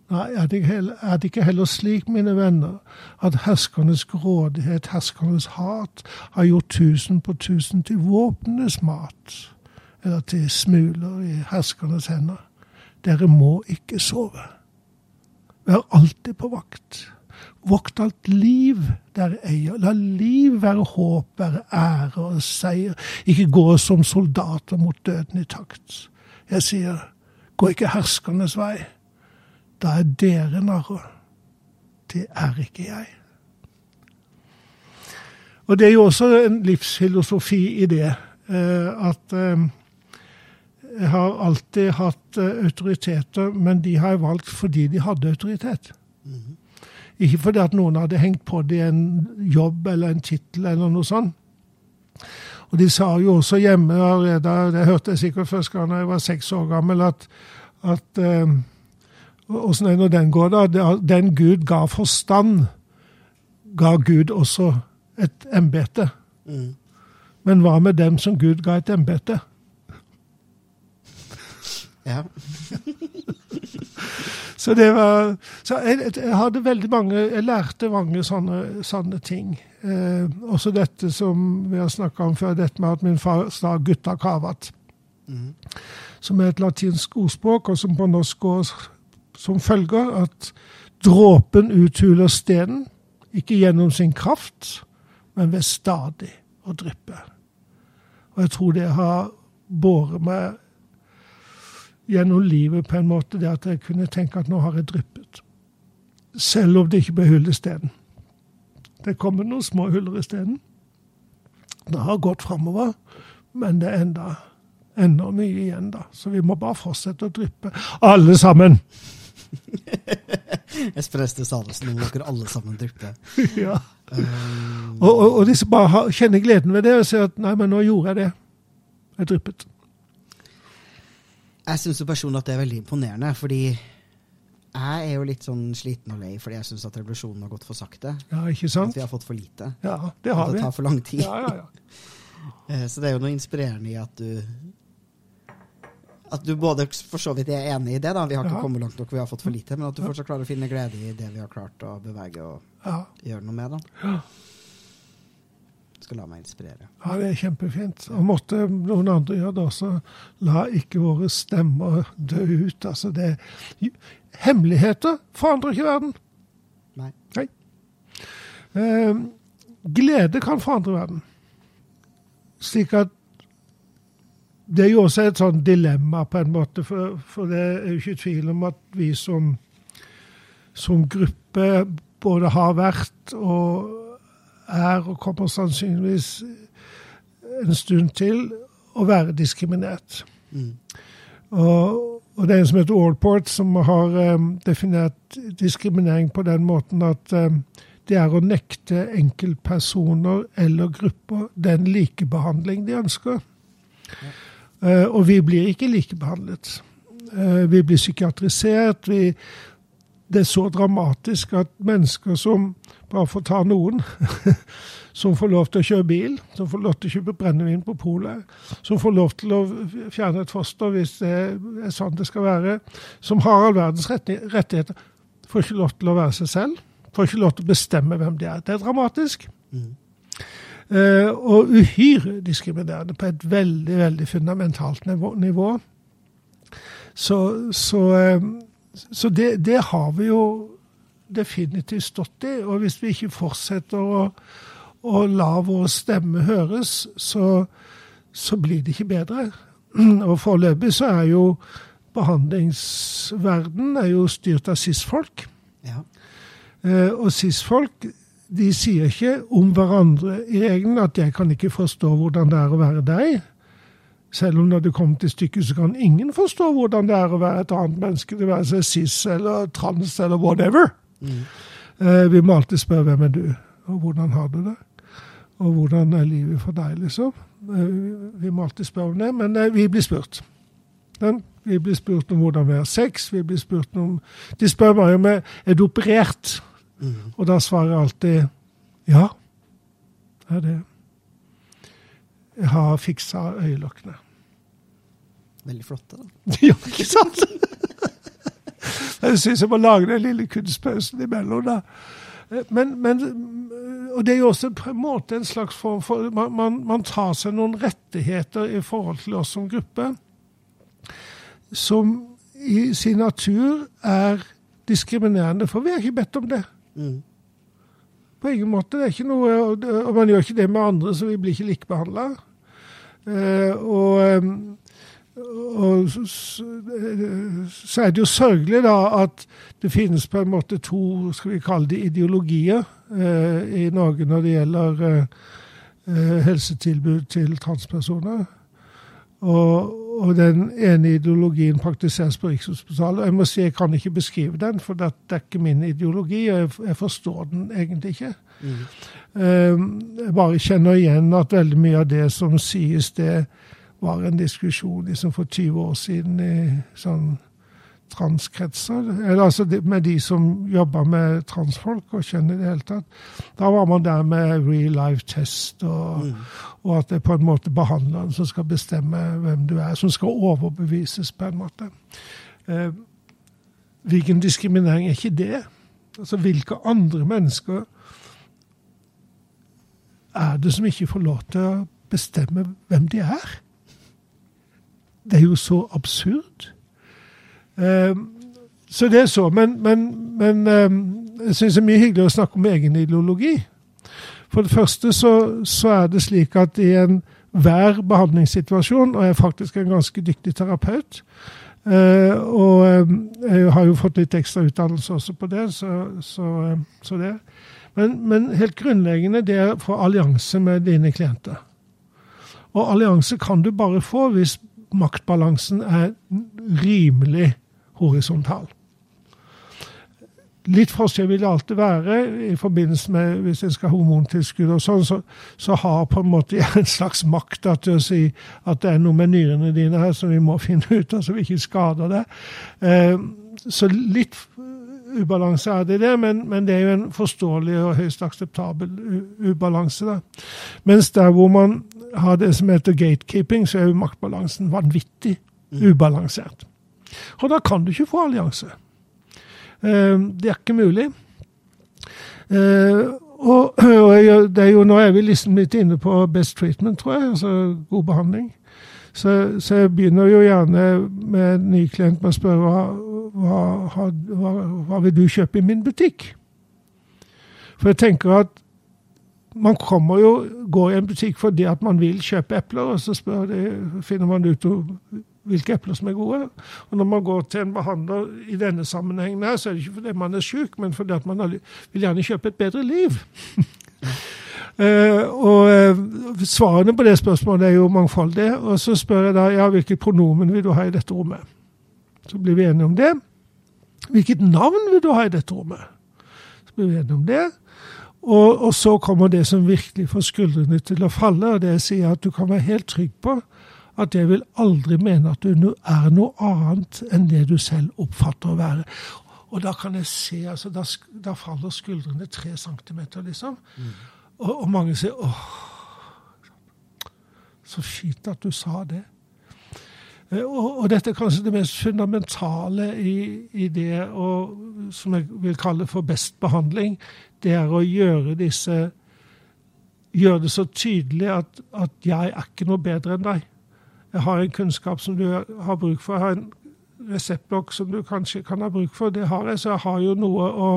Nei, er det, heller, er det ikke heller slik, mine venner, at herskernes grådighet, herskernes hat, har gjort tusen på tusen til våpenes mat, eller til smuler i herskernes hender? Dere må ikke sove. Vær alltid på vakt. Vokt alt liv dere eier. La liv være håp, være ære og seier. Ikke gå som soldater mot døden i takt. Jeg sier, gå ikke herskernes vei da er dere narrer. Det er ikke jeg. Og det er jo også en livsfilosofi i det. Eh, at eh, har alltid hatt eh, autoriteter, men de har jeg valgt fordi de hadde autoritet. Mm. Ikke fordi at noen hadde hengt på dem en jobb eller en tittel eller noe sånt. Og de sa jo også hjemme allerede, det hørte jeg sikkert første gang jeg var seks år gammel, at, at Åssen er når den går, da? Den Gud ga forstand, ga Gud også et embete. Mm. Men hva med dem som Gud ga et embete? Ja. så det var Så jeg, jeg, hadde veldig mange Jeg lærte mange sånne, sånne ting. Eh, også dette som vi har snakka om før, dette med at min far sa 'gutta kavat'. Mm. Som er et latinsk ordspråk, og som på norsk går som følger at dråpen uthuler stenen, ikke gjennom sin kraft, men ved stadig å dryppe. Og jeg tror det har båret meg gjennom livet på en måte, det at jeg kunne tenke at nå har jeg dryppet. Selv om det ikke ble hull i stenen. Det kommer noen små huller i Det har gått framover, men det er enda, enda mye igjen, da. Så vi må bare fortsette å dryppe. Alle sammen! Espen Ester Salesen, nå må dere alle sammen dryppe. ja. Um, og, og, og, disse bare kjenner gleden ved det og sier at nei, men nå gjorde jeg det. Jeg dryppet. Jeg syns personlig at det er veldig imponerende, fordi jeg er jo litt sånn sliten og lei fordi jeg syns at revolusjonen har gått for sakte. Ja, ikke sant? At vi har fått for lite. Ja, det har at vi. det tar for lang tid. Ja, ja, ja. Eh, så det er jo noe inspirerende i at du At du både for så vidt er enig i det, da, vi har ikke Ja. kommet langt nok, vi har fått for lite, men at du fortsatt klarer å finne glede i det vi har klart å bevege og ja. gjøre noe med. da. Ja. Skal la meg inspirere. Ja, det er kjempefint. Og måtte noen andre gjøre det også. La ikke våre stemmer dø ut. Altså, det Hemmeligheter forandrer ikke verden. Nei. Nei. Eh, glede kan forandre verden. Slik at Det er jo også et sånn dilemma, på en måte, for, for det er jo ikke tvil om at vi som, som gruppe både har vært og er, og kommer sannsynligvis en stund til, å være diskriminert. Mm. Og, og det er en som heter Allport, som har um, definert diskriminering på den måten at um, det er å nekte enkeltpersoner eller grupper den likebehandling de ønsker. Uh, og vi blir ikke likebehandlet. Uh, vi blir psykiatrisert. Vi, det er så dramatisk at mennesker som Bare for å ta noen. som får lov til å kjøre bil, som får lov til å kjøpe brennevin på polet, som får lov til å fjerne et foster hvis det er sånn det skal være, som har all verdens rettigheter, får ikke lov til å være seg selv. Får ikke lov til å bestemme hvem de er. Det er dramatisk. Mm. Uh, og uhyre diskriminerende på et veldig, veldig fundamentalt nivå. nivå. Så, så, uh, så det, det, har vi jo definitivt stått i. Og hvis vi ikke fortsetter å, å la vår stemme høres, så, så blir det ikke bedre. Og foreløpig så er jo behandlingsverden er jo styrt av cis-folk. Ja. Eh, og cis-folk de sier ikke om hverandre i regelen at 'jeg kan ikke forstå hvordan det er å være deg'. Selv om når det kommer til stykket, så kan ingen forstå hvordan det er å være et annet menneske. Det være seg cis eller trans eller whatever. Mm. Uh, vi må alltid spørre 'hvem er du', og 'hvordan har du det'? Og 'hvordan er livet for deg', liksom. Uh, vi må alltid spørre om det, men uh, vi blir spurt. Den, vi blir spurt om hvordan vi har sex. vi blir spurt om, De spør meg om jeg er du operert. Mm. Og da svarer jeg alltid ja, det er det. Jeg har fiksa øyelokkene. Veldig flotte, da. ja, ikke sant? jeg syns jeg må lage den lille kunstpausen imellom, da. Men, men, Og det er jo også på en måte en slags form for man, man, man tar seg noen rettigheter i forhold til oss som gruppe, som i sin natur er diskriminerende, for vi har ikke bedt om det. Mm. På ingen måte. Det er ikke noe, og man gjør ikke det med andre, så vi blir ikke likebehandla. Eh, og, og så, så, er det jo sørgelig da at det finnes på en måte to skal vi kalle det ideologier eh, i Norge når det gjelder eh, helsetilbud til transpersoner. Og, og, den ene ideologien praktiseres på Rikshospitalet. Jeg må si jeg kan ikke beskrive den, for det er ikke min ideologi. og Jeg, jeg forstår den egentlig ikke. Mm. Jeg bare kjenner igjen at veldig mye av det som sies, det var en diskusjon liksom for 20 år siden i sånn transkretser. Eller altså med de som jobber med transfolk og kjenner i det hele tatt. Da var man der med real life test, og, Mm. og at det er på en måte behandleren som skal bestemme hvem du er, som skal overbevises, på en måte. Eh, hvilken diskriminering er ikke det? Altså, Hvilke andre mennesker er det som ikke får lov til å bestemme hvem de er? Det er jo så absurd. Um, så det er så. Men, men, men um, jeg syns det er mye hyggelig å snakke om egen ideologi. For det første så, så er det slik at i enhver behandlingssituasjon, og jeg er faktisk en ganske dyktig terapeut, uh, og jeg har jo fått litt ekstra utdannelse også på det, så, så, så det. Men, men, helt grunnleggende det er å få allianse med dine klienter. Og allianse kan du bare få hvis maktbalansen er rimelig horisontal. Litt forskjell vil det alltid være i forbindelse med hvis en skal ha hormontilskudd og sånn, så, så, har på en måte en slags makt til å si at det er noe med nyrene dine her som vi må finne ut av, så vi ikke skader det. Eh, så litt ubalanse er det det, men, men, det er jo en forståelig og høyst akseptabel ubalanse. da. Mens der hvor man har det som heter gatekeeping, så er jo maktbalansen vanvittig mm. ubalansert. Og da kan du ikke få allianse. Eh, det er ikke mulig. Eh, og, og det er jo, nå er vi liksom litt inne på best treatment, tror jeg. Altså god behandling. Så, så jeg begynner jo gjerne med en ny klient med å spørre hva, hva, hva, hva vil du kjøpe i min butikk? For jeg tenker at man kommer jo, går i en butikk fordi at man vil kjøpe epler, og så de, finner man ut hvilke epler som er gode. Og når man går til en behandler i denne sammenhengen, her, så er det ikke fordi man er syk, men fordi at man vil gjerne kjøpe et bedre liv. uh, og uh, Svarene på det spørsmålet er jo mangfoldige. Og så spør jeg da ja, hvilket pronomen vil du ha i dette rommet. Så blir vi enige om det. Hvilket navn vil du ha i dette rommet? Så blir vi enige om det. Og, og, så kommer det som virkelig får skuldrene til å falle, og det sier at du kan være helt trygg på at jeg vil aldri mene at du er noe annet enn det du selv oppfatter å være. Og da kan jeg se, altså, da, da faller skuldrene tre centimeter, liksom. Mm. Og, og, mange sier åh, så fint at du sa det. Eh, og, og, dette er kanskje det mest fundamentale i, i det og, som jeg vil kalle for best behandling. Det er å gjøre disse Gjøre det så tydelig at, at jeg er ikke noe bedre enn deg. Jeg har en kunnskap som du har bruk for. Jeg har en reseptblokk som du kanskje kan ha bruk for. Det har jeg, så jeg har jo noe å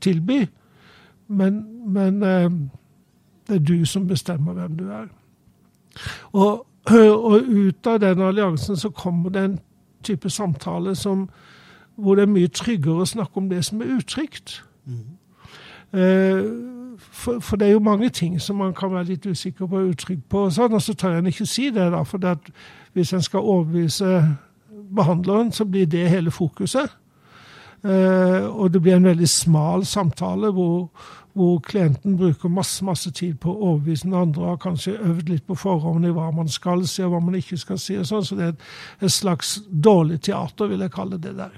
tilby. Men, men eh, det er du som bestemmer hvem du er. Og, og, ut av den alliansen så kommer det en type samtale som, hvor det er mye tryggere å snakke om det som er utrygt. Mm. Eh, for, for, det er jo mange ting som man kan være litt usikker på og utrygg på. Og sånn, og så tør en ikke si det, da, for hvis en skal overbevise behandleren, så blir det hele fokuset. Eh, og det blir en veldig smal samtale hvor, hvor, klienten bruker masse masse tid på å overbevise den andre og har kanskje øvd litt på forhånd i hva man skal si og hva man ikke skal si. og sånn, Så det er et slags dårlig teater, vil jeg kalle det der.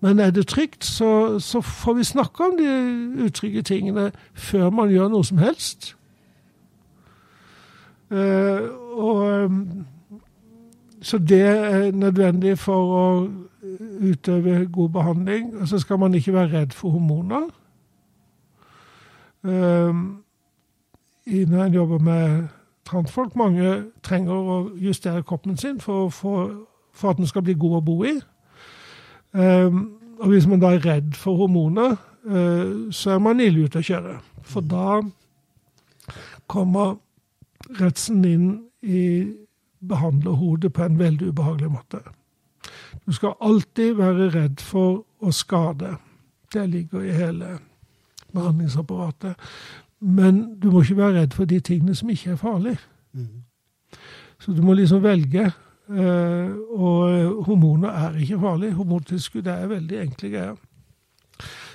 Men er det trygt, så, så, får vi snakke om de utrygge tingene før man gjør noe som helst. Uh, og, um, så det er nødvendig for å utøve god behandling. Og så skal man ikke være redd for hormoner. Uh, når en jobber med transfolk, mange trenger å justere kroppen sin for, for, for at den skal bli god å bo i. Um, og hvis man da er redd for hormoner, uh, så er man ille ute å kjøre. For da kommer redselen inn i behandlerhodet på en veldig ubehagelig måte. Du skal alltid være redd for å skade. Det ligger i hele behandlingsapparatet. Men du må ikke være redd for de tingene som ikke er farlige. Mm. Så du må liksom velge Eh, og hormoner er ikke farlig. Hormontilskudd er veldig enkle greier.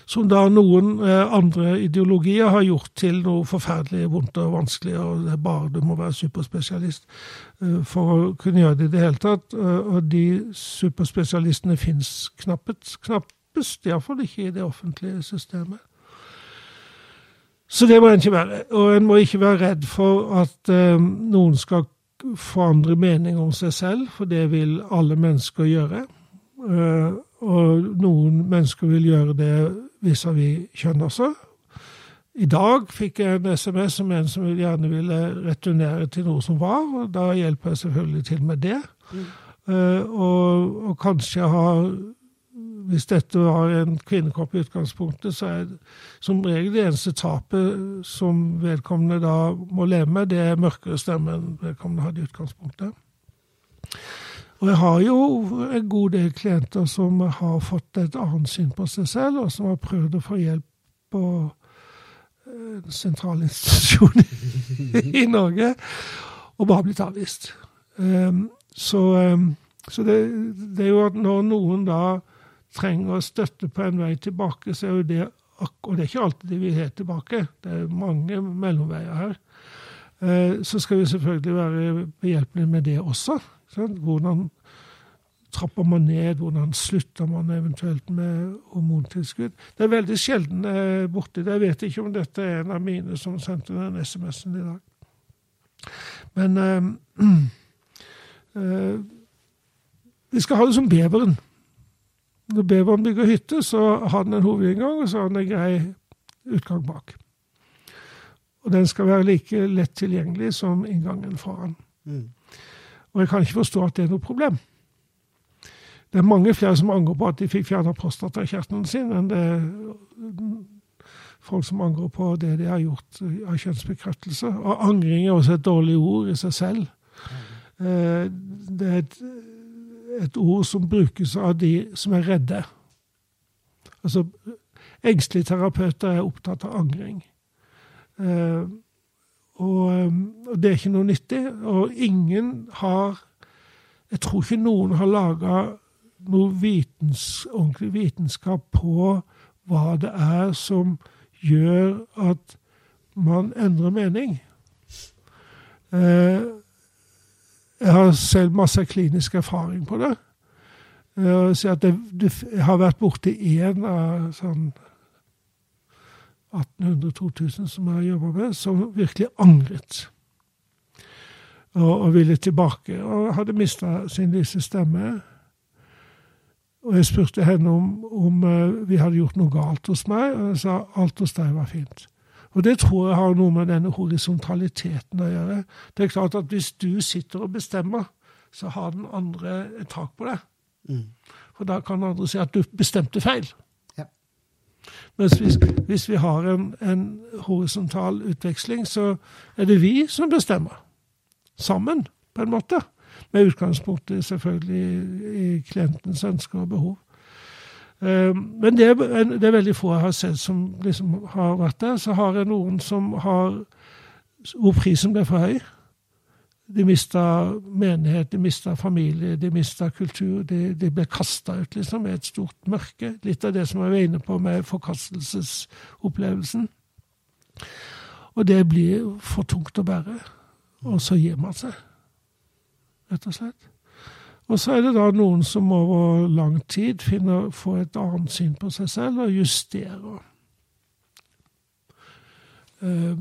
Som da noen eh, andre ideologier har gjort til noe forferdelig vondt og vanskelig, og det er bare du må være superspesialist eh, for å kunne gjøre det i det hele tatt. Og de superspesialistene fins knappest, knappest iallfall ikke i det offentlige systemet. Så det må en ikke være. Og en må ikke være redd for at noen skal forandre mening om seg selv, for det vil alle mennesker gjøre. Eh, og noen mennesker vil gjøre det vis-à-vis kjønn også. I dag fikk jeg en SMS om en som gjerne ville returnere til noe som var, og da hjelper jeg selvfølgelig til med det. Mm. Uh, og, og, kanskje har hvis dette var en kvinnekropp i utgangspunktet, så er som regel det eneste tapet som vedkommende da må leve med, det er mørkere stemme enn vedkommende hadde i utgangspunktet. Og jeg har jo en god del klienter som har fått et annet syn på seg selv, og som har prøvd å få hjelp på en sentral institusjon i Norge. og bare blitt avvist. Um, så, um, så det, det, er jo at når noen da trenger støtte på en vei tilbake, så er jo det Og det er ikke alltid de vil helt tilbake, det er mange mellomveier her. Uh, så skal vi selvfølgelig være behjelpelige med det også. Sant? Hvordan trapper man ned? Hvordan slutter man eventuelt med hormontilskudd? Det er veldig sjelden er borti det. Jeg vet ikke om dette er en av mine som sendte den SMS-en i dag. Men øh, øh, vi skal ha det som beveren. Når beveren bygger hytte, så har den en hovedinngang, og så har den en grei utgang bak. Og den skal være like lett tilgjengelig som inngangen foran. Mm. Og jeg kan ikke forstå at det er noe problem. Det er mange flere som angrer på at de fikk fjerna prostatakjertelen sin, enn det er folk som angrer på det de har gjort av kjønnsbekreftelse. Og angring er også et dårlig ord i seg selv. Mm. det er et, et ord som brukes av de som er redde. Altså, engstelige terapeuter er opptatt av angring. Eh, og, og det er ikke noe nyttig. Og ingen har Jeg tror ikke noen har laga noe vitens, ordentlig vitenskap på hva det er som gjør at man endrer mening. Eh, jeg har selv masse klinisk erfaring på det. Jeg, det, det har vært borti én av sånn 1800-2000 som jeg har jobba med, som virkelig angret. Og, og ville tilbake. Og hadde mista sin lyse stemme. Og jeg spurte henne om, om uh, vi hadde gjort noe galt hos meg, og hun sa alt hos deg var fint. Og det tror jeg har noe med denne horisontaliteten å gjøre. Det er klart at hvis du sitter og bestemmer, så har den andre et tak på deg. Mm. For da kan andre si at du bestemte feil. Ja. Mens hvis, hvis, vi har en, en horisontal utveksling, så er det vi som bestemmer. Sammen, på en måte. Med utgangspunkt i selvfølgelig i klientens ønsker og behov. Ehm, men det er, det er, veldig få jeg har sett som liksom har vært der. Så har jeg noen som har hvor prisen ble for høy. De mista menighet, de mista familie, de mista kultur. De, de ble kasta ut liksom med et stort mørke. Litt av det som jeg var inne på med forkastelsesopplevelsen. Og det blir for tungt å bære. Og så gir man seg rett og slett. Og så er det da noen som over lang tid finner, får et annet syn på seg selv og justerer. Uh,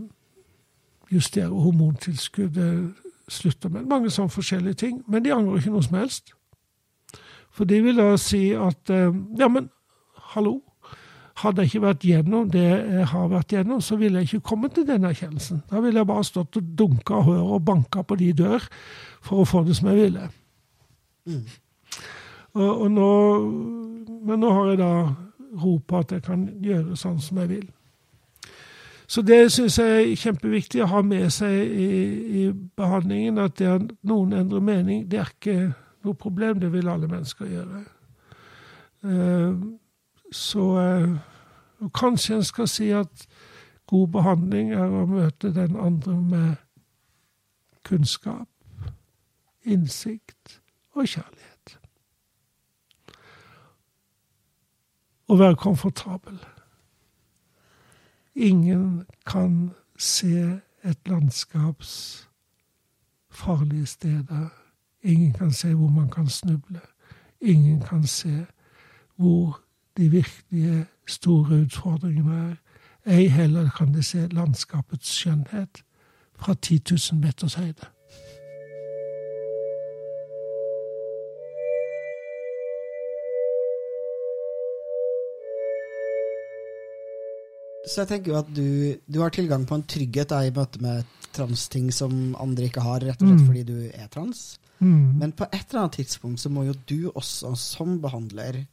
justerer hormontilskuddet, slutter med mange sånne forskjellige ting. Men de angrer ikke noe som helst. For de vil da si at uh, ja, men hallo, hadde jeg ikke vært gjennom det jeg har vært gjennom, så ville jeg ikke kommet til denne erkjennelsen. Da ville jeg bare stått og dunka høret og banka på de dør for å få det som jeg ville. Mm. Og, og nå, men nå har jeg da ro på at jeg kan gjøre sånn som jeg vil. Så det syns jeg er kjempeviktig å ha med seg i, i behandlingen. At det at noen endrer mening, det er ikke noe problem. Det vil alle mennesker gjøre. Uh, så uh, kanskje en skal si at god behandling er å møte den andre med kunnskap innsikt og kjærlighet. Å være komfortabel. Ingen kan se et landskaps farlige steder. Ingen kan se hvor man kan snuble. Ingen kan se hvor de virkelige store utfordringene er. Ei heller kan de se landskapets skjønnhet fra 10 000 meters høyde. Så jeg tenker jo at du, du har tilgang på en trygghet da, i møte med transting som andre ikke har, rett og slett mm. fordi du er trans. Mm. Men på et eller annet tidspunkt så må jo du også som behandler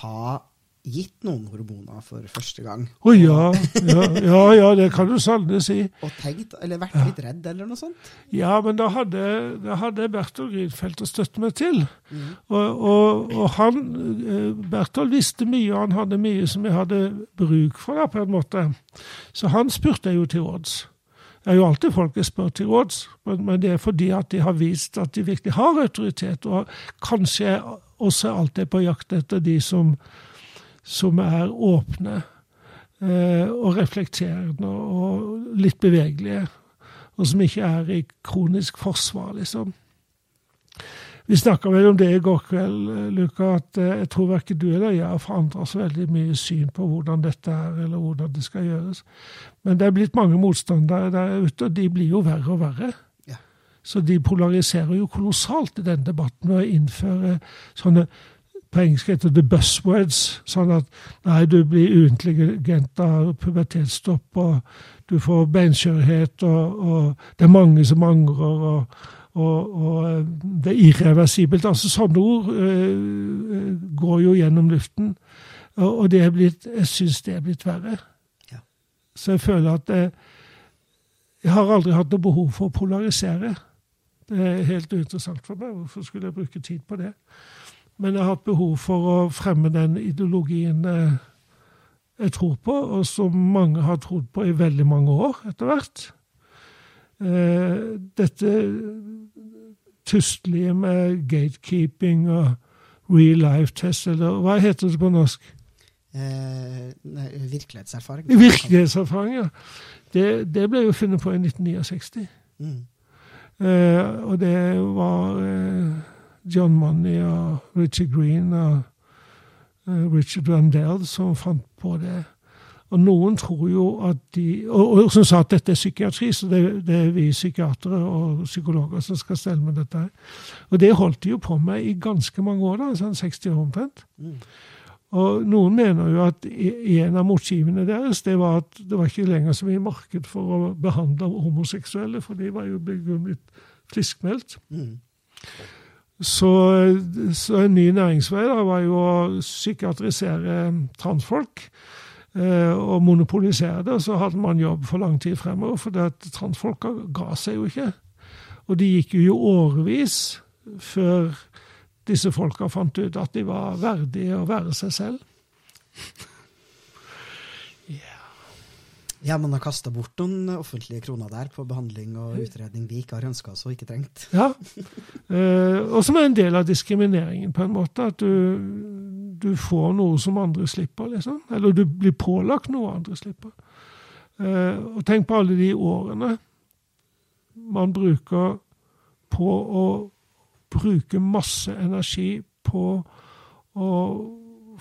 ha gitt noen hormoner for første gang. Å oh, ja. ja. ja, ja, det kan du sannelig si. Og tenkt, eller vært litt redd, eller noe sånt? Ja, men da hadde, da hadde Berthold Grünfeldt å støtte meg til. Mm. Og, og, og, han, eh, Berthold visste mye, og han hadde mye som jeg hadde bruk for, da, på en måte. Så han spurte jeg jo til råds. Det er jo alltid folk jeg spør til råds, men det er fordi at de har vist at de virkelig har autoritet, og kanskje også alltid på jakt etter de som, som er åpne eh, og reflekterende og litt bevegelige, og som ikke er i kronisk forsvar, liksom. Vi snakka vel om det i går kveld, eh, Luka, at eh, jeg tror verken du eller jeg har forandra så veldig mye syn på hvordan dette er, eller hvordan det skal gjøres. Men det er blitt mange motstandere der ute, og de blir jo verre og verre. Ja. Så de polariserer jo kolossalt i denne debatten ved å innføre sånne på engelsk heter det buzzwords. Sånn at nei, du blir uintelligent av pubertetsstopp, og du får beinskjørhet, og, og det er mange som angrer. og og, og, eh, det er irreversibelt. Altså Sånne ord øh, går jo gjennom luften. Og, og det er blitt, jeg syns det er blitt verre. Ja. Så jeg føler at jeg, jeg har aldri hatt noe behov for å polarisere. Det er helt uinteressant for meg. Hvorfor skulle jeg bruke tid på det? Men jeg har hatt behov for å fremme den ideologien jeg tror på, og som mange har trodd på i veldig mange år etter hvert. Eh, dette tustelige med gatekeeping og real life test, eller hva heter det på norsk? Eh, nei, virkelighetserfaring. Virkelighetserfaring, ja. Det, det, ble jo funnet på i 1969. Mm. Eh, og det var eh, John Money og Richard Green og eh, Richard Randell som fant på det. Og noen tror jo at de Og, og som sa at dette er psykiatri, så det, det er vi psykiatere og psykologer som skal stelle med dette. her. Og det holdt de jo på med i ganske mange år, da, sånn 60 år omtrent. Mm. Og noen mener jo at en av motivene deres det var at det var ikke lenger så mye marked for å behandle homoseksuelle, for de var jo blitt friskmeldt. Mm. Så, så, en ny næringsvei da var jo å psykiatrisere transfolk. Eh, og monopolisere det, så hadde man jobb for lang tid fremover. For det transfolka ga seg jo ikke. Og det gikk jo årevis før disse folka fant ut at de var verdige å være seg selv. Ja, man har kasta bort noen offentlige kroner der på behandling og utredning vi ikke har ønska oss og ikke trengt. Ja, eh, og som er en del av diskrimineringen, på en måte. At du, du, får noe som andre slipper, liksom. Eller du blir pålagt noe andre slipper. Eh, og tenk på alle de årene man bruker på å bruke masse energi på å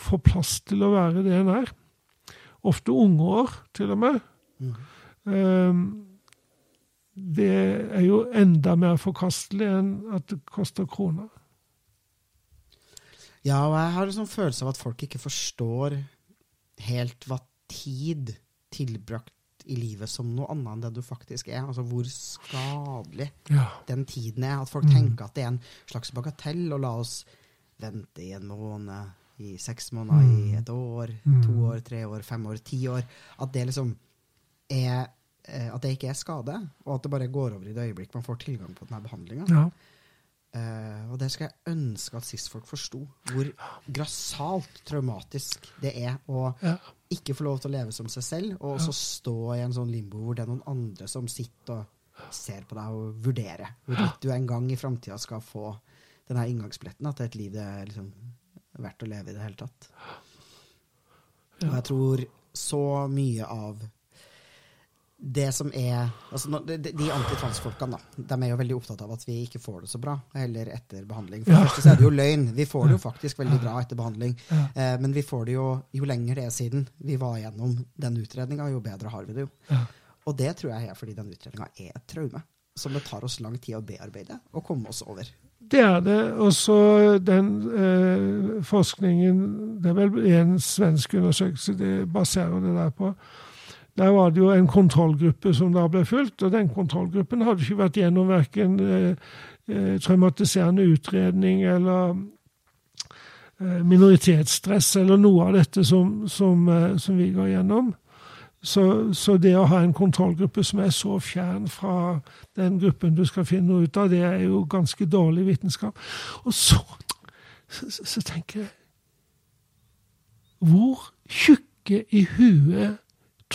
få plass til å være det en er. Ofte unge år, til og med. Mm. det er jo enda mer forkastelig enn at det koster kroner. Ja, og jeg har en sånn følelse av at folk ikke forstår helt hva tid tilbrakt i livet som noe annet enn det du faktisk er. Altså hvor skadelig ja. den tiden er. At folk mm. tenker at det er en slags bagatell, å la oss vente i en måned, i seks måneder, mm. i et år, mm. to år, tre år, fem år, ti år. At det liksom er eh, at det ikke er skade, og at det bare går over i det øyeblikk man får tilgang på denne behandlinga. Ja. Uh, og det skal jeg ønske at cis-folk forsto. Hvor grassat traumatisk det er å ja. ikke få lov til å leve som seg selv, og ja. så stå i en sånn limbo hvor det er noen andre som sitter og ser på deg og vurderer hvorvidt du en gang i framtida skal få denne inngangsbilletten at det er et liv det er liksom verdt å leve i det hele tatt. Og jeg tror så mye av det som er altså, De, de antitransfolkene de er jo veldig opptatt av at vi ikke får det så bra heller etter behandling. For det ja. første så er det jo løgn. Vi får det jo faktisk veldig bra etter behandling. Ja. Eh, men vi får det jo jo lenger det er siden vi var gjennom den utredninga, jo bedre har vi det jo. Ja. Og det tror jeg er fordi den utredninga er et traume som det tar oss lang tid å bearbeide og komme oss over. Det er det. Og så den eh, forskningen Det er vel en svensk undersøkelse de baserer det der på der var det jo en kontrollgruppe som da ble fulgt, og den kontrollgruppen hadde ikke vært gjennom verken eh, eh, traumatiserende utredning eller eh, minoritetsstress eller noe av dette som, som, som vi går gjennom. Så, så, det å ha en kontrollgruppe som er så fjern fra den gruppen du skal finne ut av, det er jo ganske dårlig vitenskap. Og så, så, så tenker jeg Hvor tjukke i huet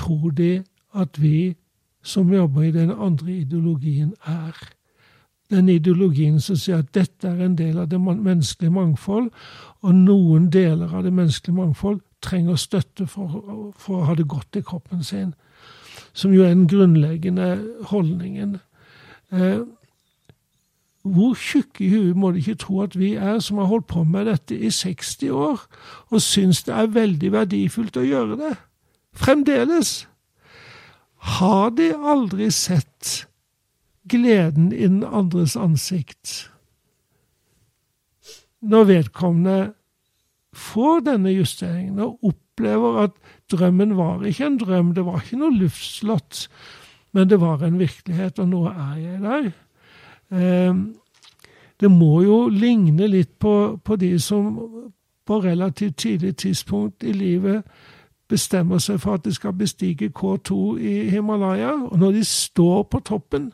tror de at vi som jobber i den andre ideologien, er. Den ideologien som sier at dette er en del av det menneskelige mangfold, og noen deler av det menneskelige mangfold trenger støtte for, for å ha det godt i kroppen sin. Som jo er den grunnleggende holdningen. Eh, hvor tjukke i huet må de ikke tro at vi er, som har holdt på med dette i 60 år, og syns det er veldig verdifullt å gjøre det? Fremdeles. Har de aldri sett gleden i den andres ansikt når vedkommende får denne justeringen og opplever at drømmen var ikke en drøm, det var ikke noe luftslott, men det var en virkelighet, og nå er jeg der. Ehm, det må jo ligne litt på, på de som på relativt tidlig tidspunkt i livet bestemmer seg for at de skal bestige K2 i Himalaya, og når de står på toppen,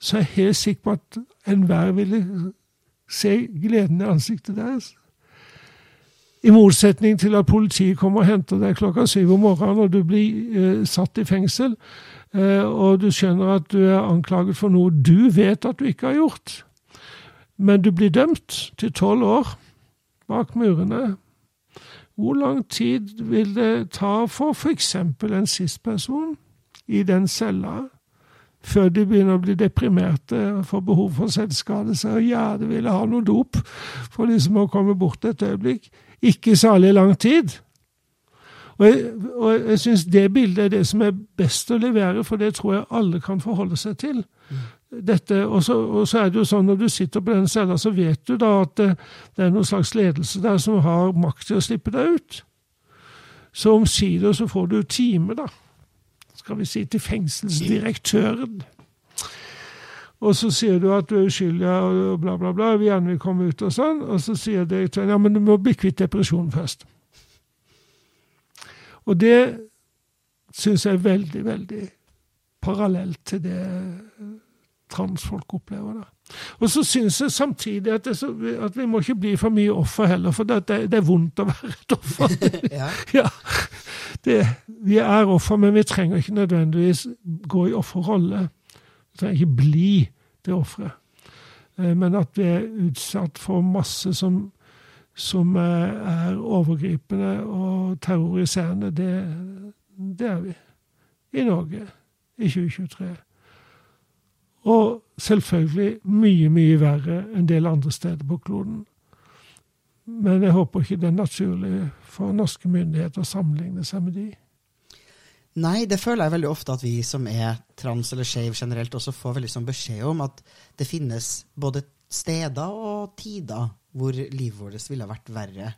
så er jeg helt sikker på at enhver ville se gleden i ansiktet deres. I motsetning til at politiet kommer og henter deg klokka syv om morgenen, og du blir eh, satt i fengsel, eh, og du skjønner at du er anklaget for noe du vet at du ikke har gjort. Men du blir dømt til tolv år bak murene hvor lang tid vil det ta for f.eks. en SIS-person i den cella, før de begynner å bli deprimerte og får behov for selvskadelse og gjerne ville ha noe dop for liksom å komme bort et øyeblikk? Ikke særlig lang tid. Og jeg, og jeg syns det bildet er det som er best å levere, for det tror jeg alle kan forholde seg til dette, og så, og så, er det jo sånn Når du sitter på den cella, så vet du da at det, det er noen slags ledelse der som har makt til å slippe deg ut. Så omsider så får du time, da. Skal vi si til fengselsdirektøren. Og så sier du at du er uskyldig og bla, bla, bla, vi gjerne vil komme ut og sånn. Og så sier direktøren ja, men du må bli kvitt depresjonen først. Og det syns jeg er veldig, veldig parallelt til det transfolk opplever det. Og så syns jeg samtidig at, så, at, vi må ikke bli for mye offer heller, for det, det, er vondt å være et offer. ja. ja. Det, vi er offer, men vi trenger ikke nødvendigvis gå i offerrolle. Vi trenger ikke bli det offeret. Eh, men at vi er utsatt for masse som, som er overgripende og terroriserende, det, det er vi. I Norge i 2023. Og selvfølgelig mye, mye verre en del andre steder på kloden. Men jeg håper ikke det er naturlig for norske myndigheter å sammenligne seg med de. Nei, det føler jeg veldig ofte at vi som er trans eller skeiv generelt, også får veldig sånn beskjed om at det finnes både steder og tider hvor livet vårt ville vært verre.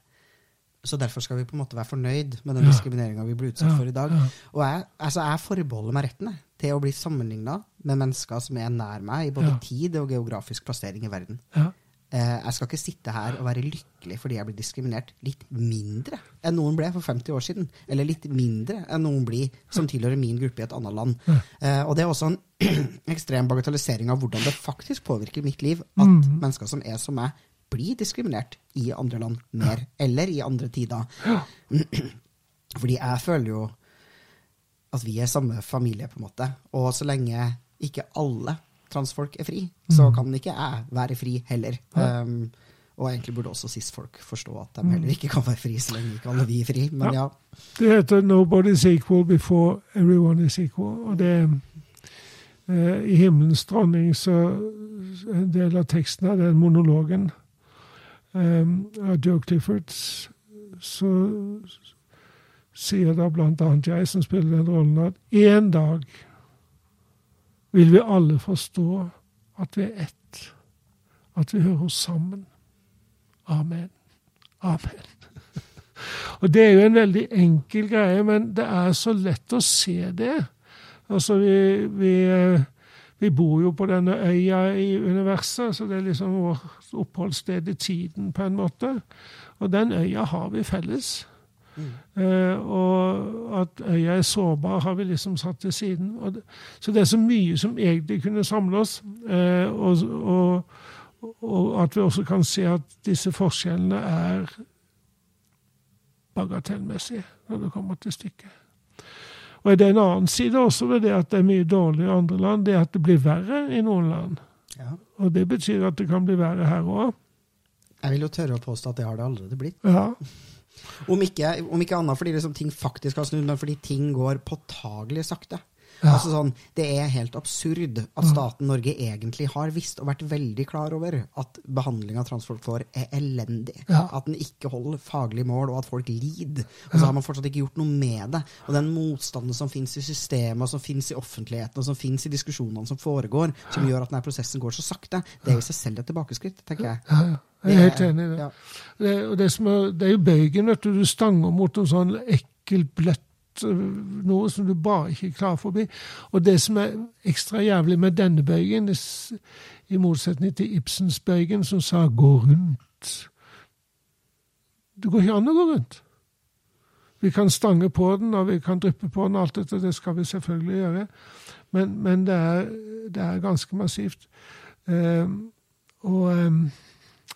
Så derfor skal vi på en måte være fornøyd med den ja. diskrimineringa vi blir utsatt ja, for i dag. Ja. Og jeg, altså, jeg forbeholder meg retten til å bli sammenligna med mennesker som er nær meg i både tid og geografisk plassering i verden. Eh, jeg skal ikke sitte her og være lykkelig fordi jeg blir diskriminert litt mindre enn noen ble for 50 år siden. Eller litt mindre enn noen blir som tilhører min gruppe i et annet land. Eh, og det er også en ekstrem bagatellisering av hvordan det faktisk påvirker mitt liv at mm. mennesker som er som meg, blir diskriminert i andre land mer, eller i andre tider. Fordi jeg føler jo at vi er samme familie, på en måte. Og så lenge ikke alle transfolk er fri, så mm. kan ikke jeg være fri heller. Um, og egentlig burde også cis-folk forstå at de heller mm. ikke kan være fri så lenge ikke alle vi er fri. Men ja. Det heter 'Nobody's equal before everyone is equal'. Og det uh, I 'Himmelens dronning' så en del av teksten er den monologen av Joe Clifford, så sier da blant annet jeg som spiller den rollen, at en dag vil vi alle forstå at vi er ett, at vi hører sammen. Amen. Amen. Og det er jo en veldig enkel greie, men det er så lett å se det. Altså, vi, vi eh, vi bor jo på denne øya i universet, så det er liksom vårt oppholdssted i tiden, på en måte. Og den øya har vi felles. Mm. Uh, og at øya er sårbar, har vi liksom satt til siden. Det, så det er så mye som egentlig kunne samle oss. Uh, og, og, og, at vi også kan se at disse forskjellene er bagatellmessige når det kommer til stykket. Og det er en annen side også ved det at det er mye dårligere i andre land, det er at det blir verre i noen land. Ja. Og det betyr at det kan bli verre her òg. Jeg vil jo tørre å påstå at det har det allerede blitt. Ja. Om ikke, om ikke annet fordi liksom ting faktisk har snudd, men fordi ting går påtagelig sakte. Ja. Altså sånn, Det er helt absurd at staten Norge egentlig har visst og vært veldig klar over at behandling av transfolk får er elendig. Ja. At den ikke holder faglig mål, og at folk lider. Og så har man fortsatt ikke gjort noe med det. Og den motstanden som finnes i systemet, og som finnes i offentligheten, og som finnes i diskusjonene som foregår, som gjør at denne prosessen går så sakte, det er i seg selv et tilbakeskritt, tenker jeg. Ja, ja. Jeg er helt enig i det. Ja. Det, og det, som er, det er jo bøygen, vet du. Du stanger mot en sånn ekkel, bløtt noe som du bare ikke klarer forbi. Og det som er ekstra jævlig med denne bøygen, i motsetning til Ibsens bøygen, som sa 'gå rundt'. Det går ikke an å gå rundt. Vi kan stange på den, og vi kan dryppe på den, alt dette, det skal vi selvfølgelig gjøre. Men, men det, er, det er ganske massivt. Um, og, um,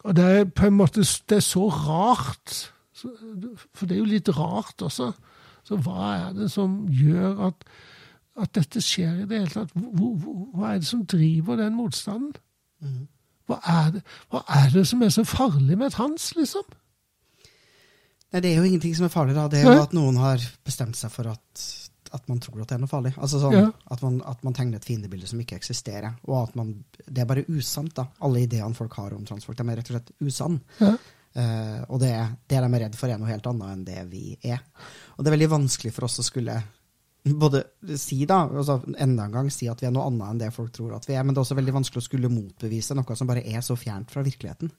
og det er på en måte det er så rart. For det er jo litt rart også. Så hva er det som gjør at, at dette skjer i det hele tatt? Hvor, hva er det som driver den motstanden? Mhm. Hva er, det, hva er det som er så farlig med trans, liksom? Nei, det er jo ingenting som er farlig, da. Det er jo at noen har bestemt seg for at, at man tror at det er noe farlig. Altså sånn, Ja. at, man, at man tegner et fiendebilde som ikke eksisterer. Og at man Det er bare usant, da. Alle ideene folk har om transfolk, de er rett og slett usanne. Ja. Eh, og det, det de er redd for, er noe helt annet enn det vi er. Og det er veldig vanskelig for oss å skulle både si da, altså enda en gang si at vi er noe annet enn det folk tror at vi er, men det er også veldig vanskelig å skulle motbevise noe som bare er så fjernt fra virkeligheten.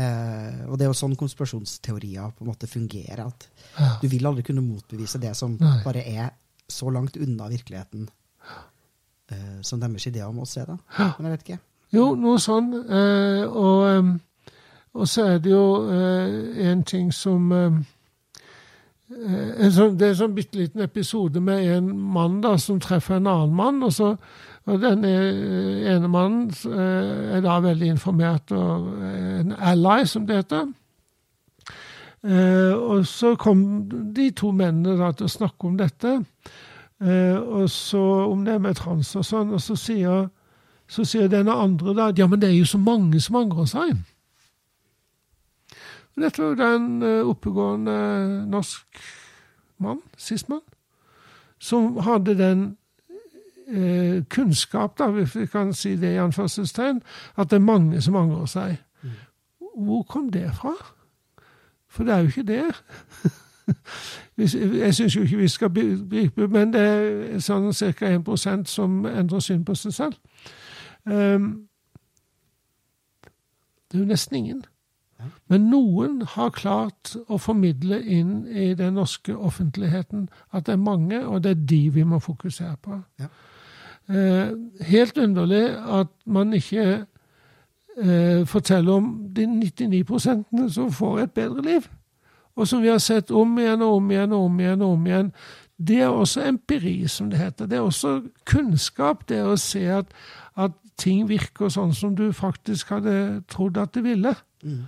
Uh, og det er jo sånn konspirasjonsteorier på en måte fungerer. at Du vil aldri kunne motbevise det som Nei. bare er så langt unna virkeligheten uh, som deres ideer om oss er. da. Men jeg vet ikke. Jo, noe sånn. Og, em, og så er det jo eh, en ting som eh, en sånn, Det er en sånn bitte liten episode med en mann da, som treffer en annen mann. og så og den eh, ene mannen eh, er da veldig informert og eh, en ally, som det heter. Eh, og så kom de to mennene da til å snakke om dette. Eh, og så om det med trans og sånn, og så sier så sier denne andre da at ja, men det er jo så mange som angrer seg. Og Dette var jo da en eh, oppegående norsk mann, sistmann, som hadde den eh, kunnskap, da, hvis vi kan si det i anførselstegn, at det er mange som angrer seg. Hvor kom det fra? For det er jo ikke det. Jeg syns jo ikke vi skal gripe, men det er sånn ca. 1 som endrer syn på seg selv. Ehm, det er jo nesten ingen. Men noen har klart å formidle inn i den norske offentligheten at det er mange, og det er de vi må fokusere på. Ja. Eh, helt underlig at man ikke eh, forteller om de 99% som får et bedre liv. Og som vi har sett om igjen og om igjen og om igjen. og om igjen. Det er også empiri, som det heter. Det er også kunnskap. Det å se at, at ting virker sånn som du faktisk hadde trodd at det ville. Mm.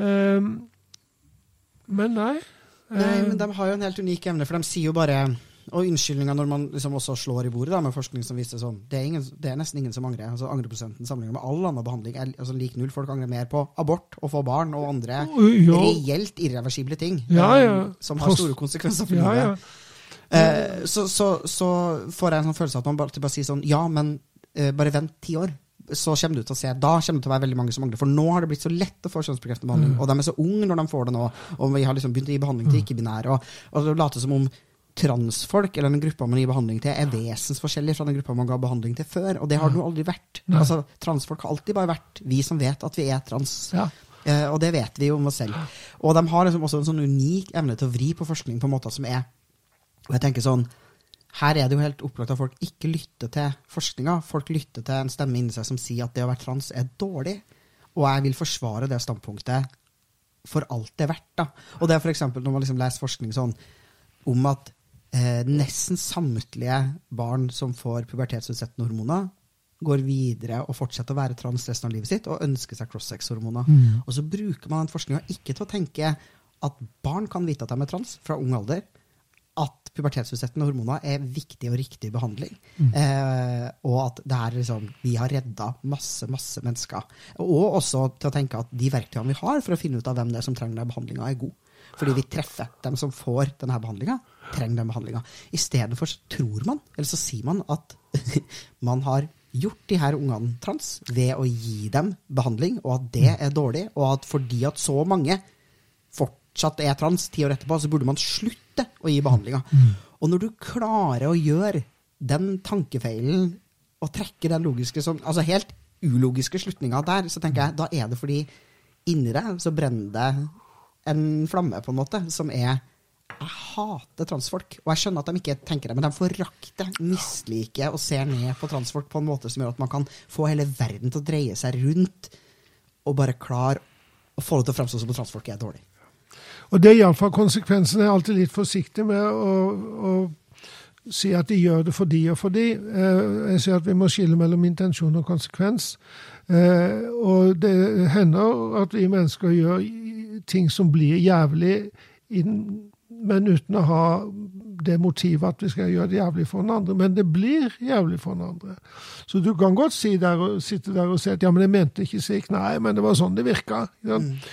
Ehm, men nei. Nei, men de har jo en helt unik evne, for de sier jo bare Og unnskyldninga når man liksom også slår i bordet da, med forskning som viser sånn Det er, ingen, det er nesten ingen som angrer. altså Angreprosenten sammenlignet med all annen behandling er altså lik null. Folk angrer mer på abort og få barn og andre ja, reelt irreversible ting Ja, ja. Um, som har store konsekvenser for livet. ja. Eh, så, så, så får jeg en sånn følelse at man bare, bare sier sånn Ja, men uh, bare vent ti år. Så kommer du til å se, Da kommer det til å være veldig mange som mangler. For nå har det blitt så lett å få kjønnsbekreftende behandling. Og de er så unge når de får det nå. Og vi har liksom begynt å gi behandling til ikke-binære. Og, og det later som om transfolk, eller den gruppa man gir behandling til, er vesensforskjellig fra den gruppa man ga behandling til før. Og det har det jo aldri vært. Altså, Transfolk har alltid bare vært vi som vet at vi er trans. ja. Eh, og det vet vi jo om oss selv. Og de har liksom også en sånn unik evne til å vri på forskning på måter som er Og jeg tenker sånn Her er det jo helt opplagt at folk ikke lytter til forskninga. Folk lytter til en stemme inni seg som sier at det å være trans er dårlig. Og jeg vil forsvare det standpunktet for alt det er verdt. da. Og det er f.eks. når man liksom leser forskning sånn om at eh, nesten samtlige barn som får pubertetsutsettende hormoner, går videre og fortsetter å være trans resten av livet sitt og ønsker seg cross-sex-hormoner. Mm. Og så bruker man den forskninga ikke til å tenke at barn kan vite at de er trans fra ung alder. At pubertetsutsettende hormoner er viktig og riktig behandling. Mm. Eh, og at det er liksom, vi har redda masse, masse mennesker. Og også til å tenke at de verktøyene vi har for å finne ut av hvem det er som trenger denne behandlinga, er gode. Fordi vi treffer dem som får denne behandlinga, trenger den behandlinga. Istedenfor så tror man, eller så sier man, at man har gjort de her ungene trans ved å gi dem behandling, og at det er dårlig, og at fordi at så mange fortsatt er trans ti år etterpå, så burde man slutte å gi behandlinga. Og når du klarer å gjøre den tankefeilen og trekke den logiske som, altså helt ulogiske slutninga der, så tenker jeg da er det fordi inni deg så brenner det en flamme, på en måte, som er Jeg hater transfolk. Og jeg skjønner at de ikke tenker det, men de forakter, misliker og ser ned på transfolk på en måte som gjør at man kan få hele verden til å dreie seg rundt og bare klare å få det til å fremstå som at transfolk er dårlig. Og det er iallfall konsekvensen. Jeg er alltid litt forsiktig med å, å si at de gjør det for de og for de. Eh, Jeg sier at vi må skille mellom intensjon og konsekvens. Eh, Og det hender at vi mennesker gjør ting som blir jævlig, men uten å ha det motivet at vi skal gjøre det jævlig for den andre. Men det blir jævlig for den andre. Så du kan godt si der, sitte der og si at ja, men jeg mente ikke slik. Nei, men det var sånn det virka. Ja. sant?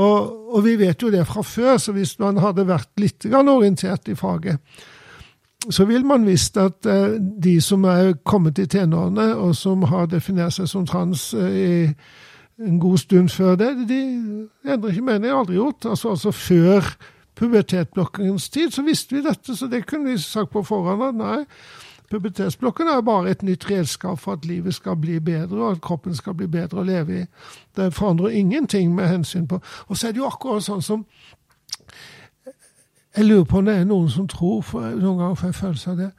Og, og vi vet jo det fra før, så hvis man hadde vært litt orientert i faget, så vil man visst at eh, de som er kommet i tenårene, og som har definert seg som trans eh, i en god stund før det, de endrer ikke mening. Aldri gjort. Altså, altså før pubertetblokkens tid så visste vi dette, så det kunne vi sagt på forhånd at nei. Pubertetsblokken er bare et nytt redskap for at livet skal bli bedre, og at kroppen skal bli bedre å leve i. Det forandrer ingenting med hensyn på Og så er det jo akkurat sånn som Jeg lurer på om det er noen som tror, for noen ganger får jeg følelse av det,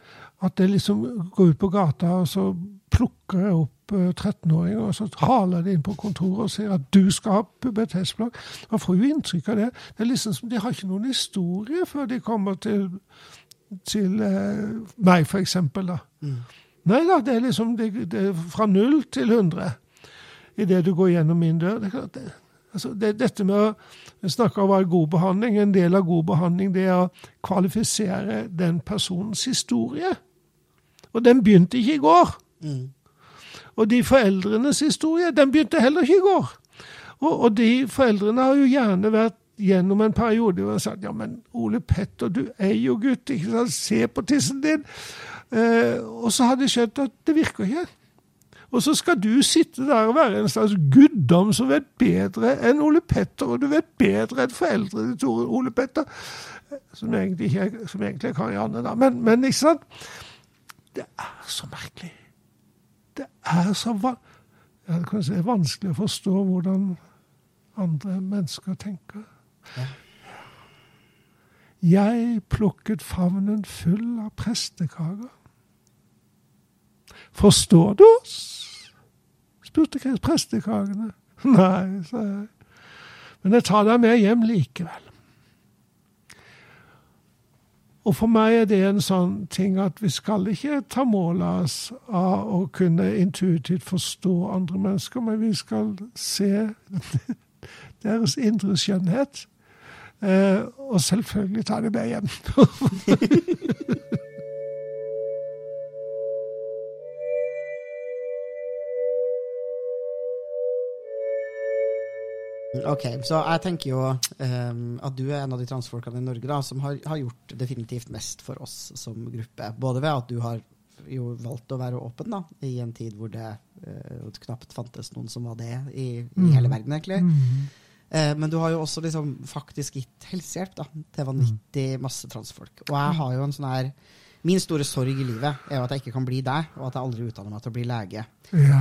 at det liksom går ut på gata, og så plukker jeg opp eh, 13-åringer, og så haler de inn på kontoret og sier at du skal ha pubertetsblokk. Man får jo inntrykk av det. Det er liksom som De har ikke noen historie før de kommer til, til eh, meg, for eksempel. Da. Nei da, det er liksom det, det er fra null til 100 idet du går gjennom min dør. Det, det, altså det, dette med å snakke om å være god behandling, en del av god behandling, det er å kvalifisere den personens historie. Og den begynte ikke i går. Og de foreldrenes historie, den begynte heller ikke i går. Og, og de foreldrene har jo gjerne vært gjennom en periode hvor har sagt ja, men Ole Petter, du er jo gutt, ikke sant? se på tissen din. Eh, og så hadde de skjønt at det virker ikke. Og så skal du sitte der og være en slags guddom som vet bedre enn Ole Petter, og du vet bedre enn foreldrene til Ole Petter, som egentlig, ikke som egentlig er Karianne, da. Men, men ikke sant? Det er så merkelig. Det er så va kan det er vanskelig å forstå hvordan andre mennesker tenker. Jeg plukket favnen full av prestekaker. Forstår du oss? spurte Chris prestekakene. Nei, sa jeg. Men jeg tar deg med hjem likevel. Og for meg er det en sånn ting at vi skal ikke ta mål av oss av å kunne intuitivt forstå andre mennesker, men vi skal se deres indre skjønnhet. Eh, og selvfølgelig ta det med hjem. Ok, så jeg tenker jo um, at du er en av de transfolkene i Norge da, som har, har gjort definitivt mest for oss som gruppe. Både ved at du har jo valgt å være åpen da, i en tid hvor det uh, knapt fantes noen som var det i, i hele verden, egentlig. Eh, men du har jo også liksom faktisk gitt helsehjelp da, til vanvittig masse transfolk. Og jeg har jo en sånn her Min store sorg i livet er jo at jeg ikke kan bli deg, og at jeg aldri utdanner meg til å bli lege. Ja,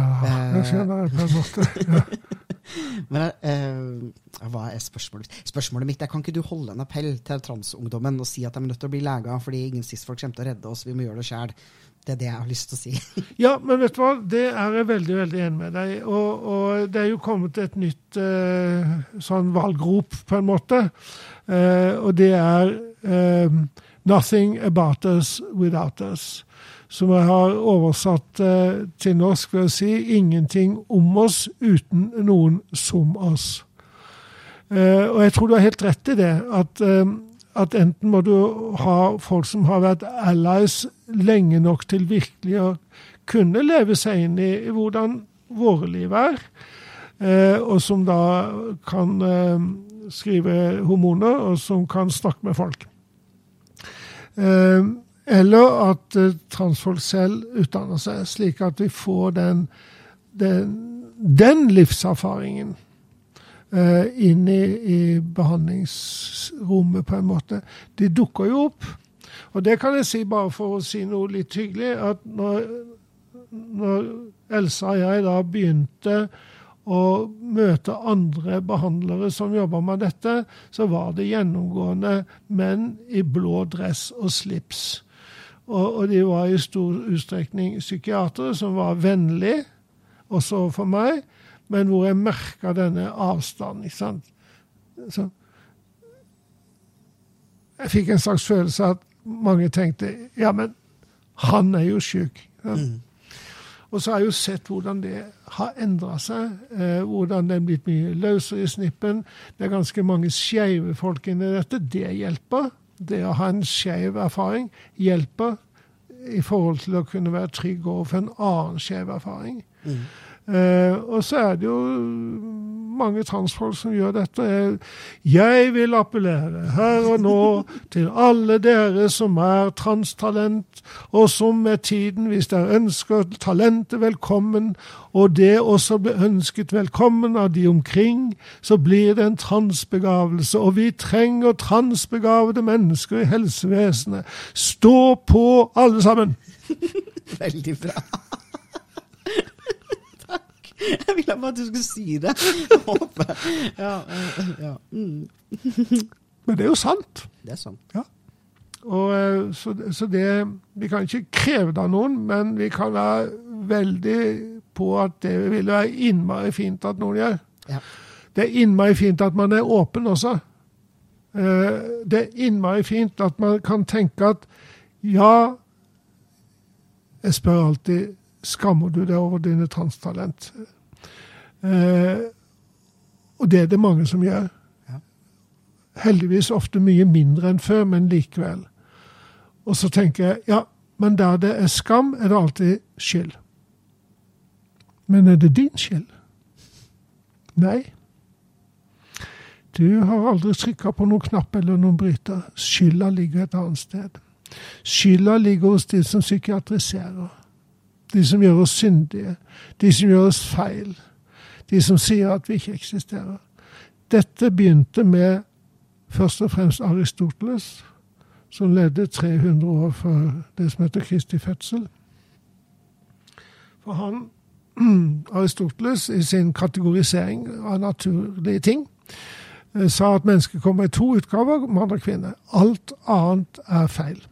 det skjønner jeg på en måte. Ja. Men eh, hva er spørsmålet? Spørsmålet mitt er kan ikke du holde en appell til transungdommen og si at de er nødt til å bli leger fordi ingen cis-folk kommer til å redde oss, vi må gjøre det sjøl. Det er det jeg har lyst til å si. Ja, men vet du hva? Det er jeg veldig veldig enig med deg Og, og det er jo kommet et nytt eh, sånn valgrop, på en måte. Eh, og det er eh, 'Nothing about us without us'. Som jeg har oversatt eh, til norsk ved å si 'ingenting om oss uten noen som oss'. Eh, og jeg tror du har helt rett i det. At, eh, at enten må du ha folk som har vært allies lenge nok til virkelig å kunne leve seg inn i hvordan våre liv er, eh, og som da kan eh, skrive hormoner, og som kan snakke med folk. Eh, eller at transfolk selv utdanner seg, slik at vi får den, den, den livserfaringen inn i, i, behandlingsrommet, på en måte. De dukker jo opp. Og det kan jeg si bare for å si noe litt hyggelig, at når, når Elsa og jeg da begynte å møte andre behandlere som jobber med dette, så var det gjennomgående menn i blå dress og slips. Og, og de var i stor utstrekning psykiatere som var vennlige, også for meg, men hvor jeg merka denne avstanden. ikke sant? Så jeg fikk en slags følelse av at mange tenkte ja, men han er jo sjuk. Mm. Og så har jeg jo sett hvordan det har endra seg. Eh, hvordan det er blitt mye løsere i snippen. Det er ganske mange skeive folk inni dette. Det hjelper. Det å ha en skeiv erfaring hjelper i forhold til å kunne være trygg overfor en annen skeiv erfaring. Mm. Eh, og så er det jo mange transfolk som gjør dette. Jeg vil appellere her og nå til alle dere som er transtalent, og som med tiden, hvis dere ønsker talentet velkommen, og det også blir ønsket velkommen av de omkring, så blir det en transbegavelse. Og vi trenger transbegavede mennesker i helsevesenet. Stå på, alle sammen! Veldig bra. Jeg ville bare at du skulle si det. Håper. Ja, ja. Mm. Men det er jo sant. Det er sant. Ja. Og, eh, så, så, det Vi kan ikke kreve det av noen, men vi kan være veldig på at det ville være innmari fint at noen gjør. Ja. Det er innmari fint at man er åpen også. Eh, det er innmari fint at man kan tenke at ja Jeg spør alltid Skammer du deg over dine transtalent? Eh, og det er det mange som gjør. Heldigvis ofte mye mindre enn før, men likevel. Og så tenker jeg ja, men der det er skam, er det alltid skyld. Men er det din skyld? Nei. Du har aldri trykka på noen knapp eller noen bryter. Skylda ligger et annet sted. Skylda ligger hos de som psykiatriserer de som gjør oss syndige, de som gjør oss feil, de som sier at vi ikke eksisterer. Dette begynte med først og fremst Aristoteles, som levde 300 år før det som heter Kristi fødsel. For han, Aristoteles, i sin kategorisering av naturlige ting, eh, sa at mennesket kommer i to utgaver, mann og kvinne. Alt annet er feil.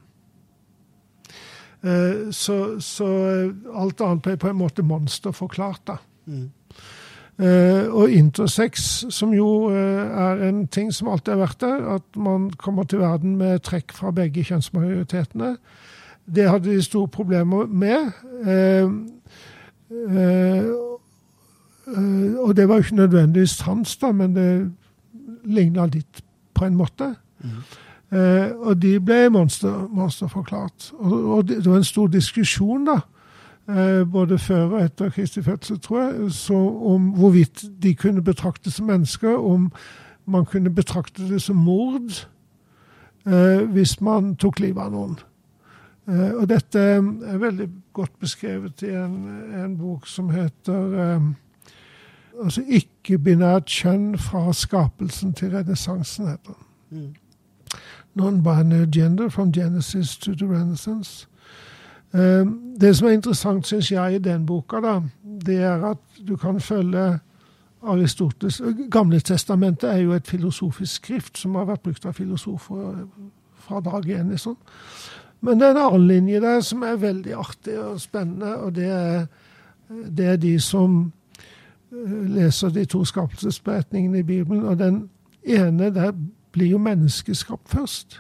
Eh, så, så, eh, alt annet ble på en måte monsterforklart, da. Mm. Uh, og intersex, som jo er en ting som alltid har vært der, at man kommer til verden med trekk fra begge kjønnsmajoritetene, det hadde de store problemer med. Og det var jo ikke nødvendigvis trans, da, men det ligna litt på en måte. Mm. Eh, og de ble monster, monsterforklart. Og, og det, det, var en stor diskusjon, da, eh, både før og etter Kristi fødsel, tror jeg, om hvorvidt de kunne betraktes som mennesker, om man kunne betrakte det som mord eh, hvis man tok livet av noen. Eh, og dette er veldig godt beskrevet i en, en bok som heter eh, altså Ikke-binært kjønn fra skapelsen til renessansen, heter den. Mm non-binary gender from Genesis to the Renaissance. Ehm, det som er interessant, syns jeg, i den boka, da, det er at du kan følge Aristoteles Gamle testamentet er jo et filosofisk skrift som har vært brukt av filosofer fra dag én. Liksom. Men det er en annen linje der som er veldig artig og spennende, og det er, det er de som eh, leser de to skapelsesberetningene i Bibelen. Og den ene der blir jo mennesket skapt først.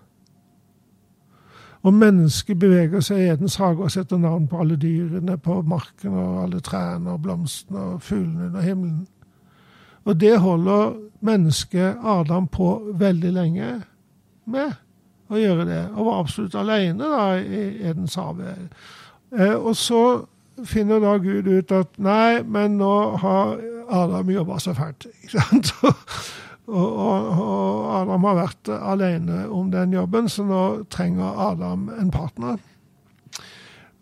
Og mennesket beveger seg i Edens hage og setter navn på alle dyrene på marken og alle trærne og blomstene og fuglene under himmelen. Og det holder mennesket Adam på veldig lenge med. å gjøre det, og var absolutt alene da, i Edens havet. Eh, og så finner da Gud ut at nei, men nå har Adam jobba så fælt. ikke sant? Og, og, og, Adam har vært alene om den jobben, så nå trenger Adam en partner.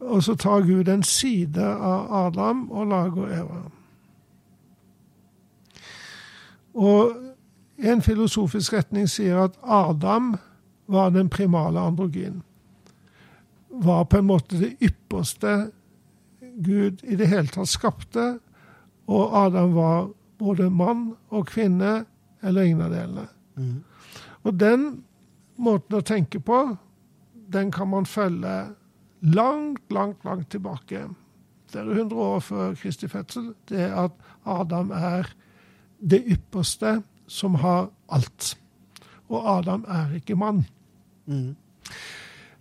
Og så tar Gud en side av Adam og lager Eva. Og en filosofisk retning sier at Adam var den primale androgyn. Var på en måte det ypperste Gud i det hele tatt skapte. Og Adam var både mann og kvinne, eller ingen av delene. Mm. Og den måten å tenke på, den kan man følge langt, langt, langt tilbake. Flere hundre år før Kristi fødsel. Det at Adam er det ypperste som har alt. Og Adam er ikke mann. Mm.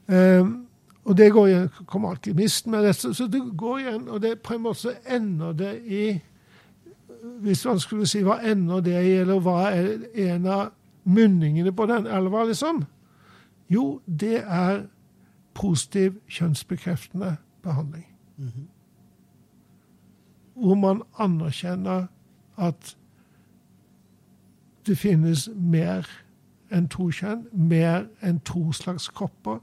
Um, og det går kommer alkymisten med dette, så det går igjen, og det på en måte ender det i Hvis man skulle si hva ender det i, eller hva er en av munningene på den elva, liksom? Jo, det er positiv kjønnsbekreftende behandling. Mm -hmm. Hvor man anerkjenner at det finnes mer enn to kjønn, mer enn to slags kropper.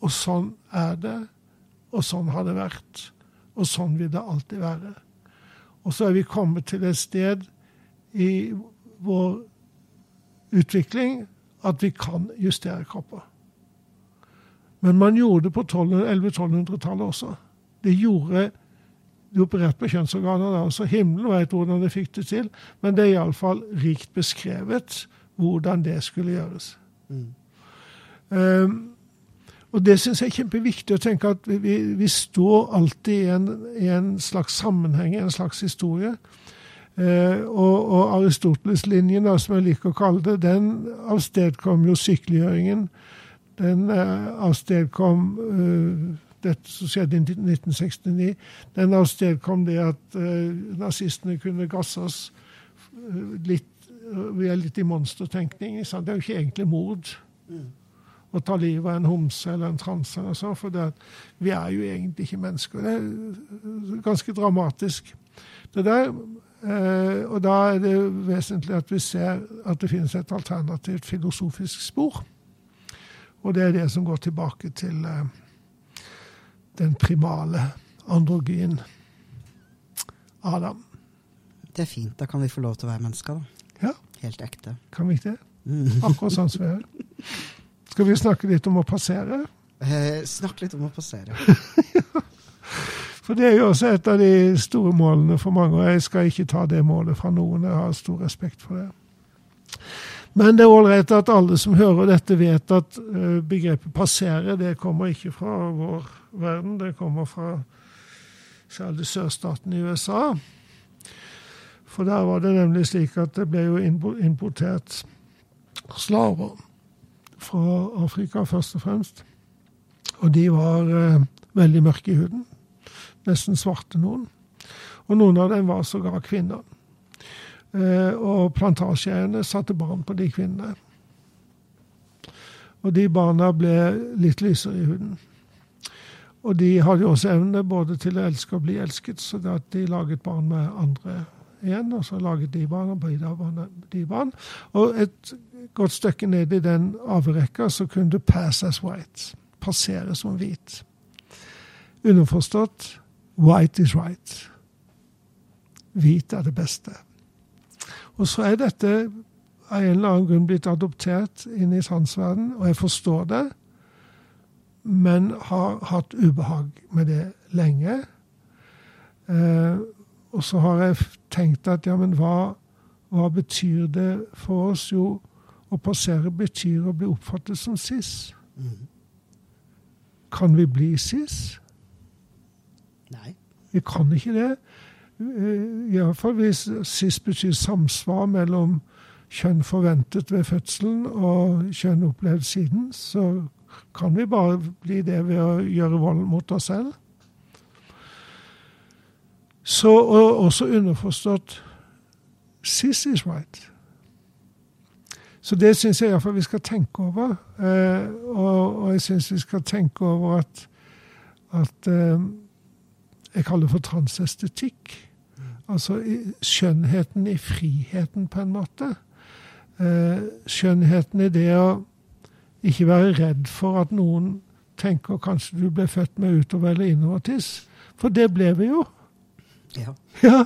Og sånn er det, og sånn har det vært, og sånn vil det alltid være. Og så er vi kommet til et sted i vår utvikling at vi kan justere kropper. Men man gjorde det på 1100-1200-tallet også. Det gjorde de opererte på kjønnsorganer da, så himmelen vet hvordan de fikk det til. Men det er iallfall rikt beskrevet hvordan det skulle gjøres. Mm. Um, og det syns jeg er kjempeviktig å tenke at vi, vi står alltid i en, i en, slags sammenheng, i en slags historie. Eh, og, og Aristoteles-linjen, som jeg liker å kalle det, den avstedkom jo sykeliggjøringen. Den eh, avstedkom eh, dette som skjedde i 1969, den avstedkom det at uh, nazistene kunne gasses uh, litt Vi er litt i monstertenkning. Det er jo ikke egentlig mord mm. Å ta livet av en homse eller en transe. eller så, for det, vi er jo egentlig ikke mennesker. Det er ganske dramatisk. Det der, uh, og da er det vesentlig at vi ser at det finnes et alternativt filosofisk spor. Og det er det som går tilbake til den primale androgyn Adam. Det er fint. Da kan vi få lov til å være mennesker, da. Ja. Helt ekte. Kan vi ikke det? Mm. Akkurat sånn som vi er. Skal vi snakke litt om å passere? Eh, snakk litt om å passere. For det er jo også et av de store målene for mange, og jeg skal ikke ta det målet fra noen. Jeg har stor respekt for det. Men det er ålreit at alle som hører dette, vet at uh, begrepet 'passere' det kommer ikke fra vår verden. Det kommer fra særlig sørstaten i USA. For der var det nemlig slik at det ble jo importert slaver fra Afrika, først og fremst. Og de var eh, veldig mørke i huden. Nesten svarte noen. Og noen av dem var sågar kvinner. Eh, og plantasjeeierne satte barn på de kvinnene. Og de barna ble litt lysere i huden. Og de hadde også evne både til å elske og bli elsket, så de laget barn med andre igjen. Og så laget de barn og de barn. Og et godt stykke ned i den arverekka så kunne du pass as white. Passere som hvit. Underforstått white is right. Hvit er det beste. Og så er dette av en eller annen grunn blitt adoptert inn i sansverden, og jeg forstår det, men har hatt ubehag med det lenge. Eh, og så har jeg tenkt at ja, men hva, hva betyr det for oss? Jo, å passere betyr å bli oppfattet som cis. Mm. Kan vi bli cis? Nei. Vi kan ikke det. Eh, Iallfall hvis cis betyr samsvar mellom kjønn forventet ved fødselen og kjønn opplevd siden, så kan vi bare bli det ved å gjøre vold mot oss selv. Så og også underforstått cis is right. Så det syns jeg iallfall vi skal tenke over. Eh, og, og, jeg syns vi skal tenke over at, at eh, Jeg kaller det for transestetikk. Altså skjønnheten i friheten, på en måte. Eh, skjønnheten i det å ikke være redd for at noen tenker kanskje du ble født med utover- eller innovertiss. For det ble vi jo. Ja. ja.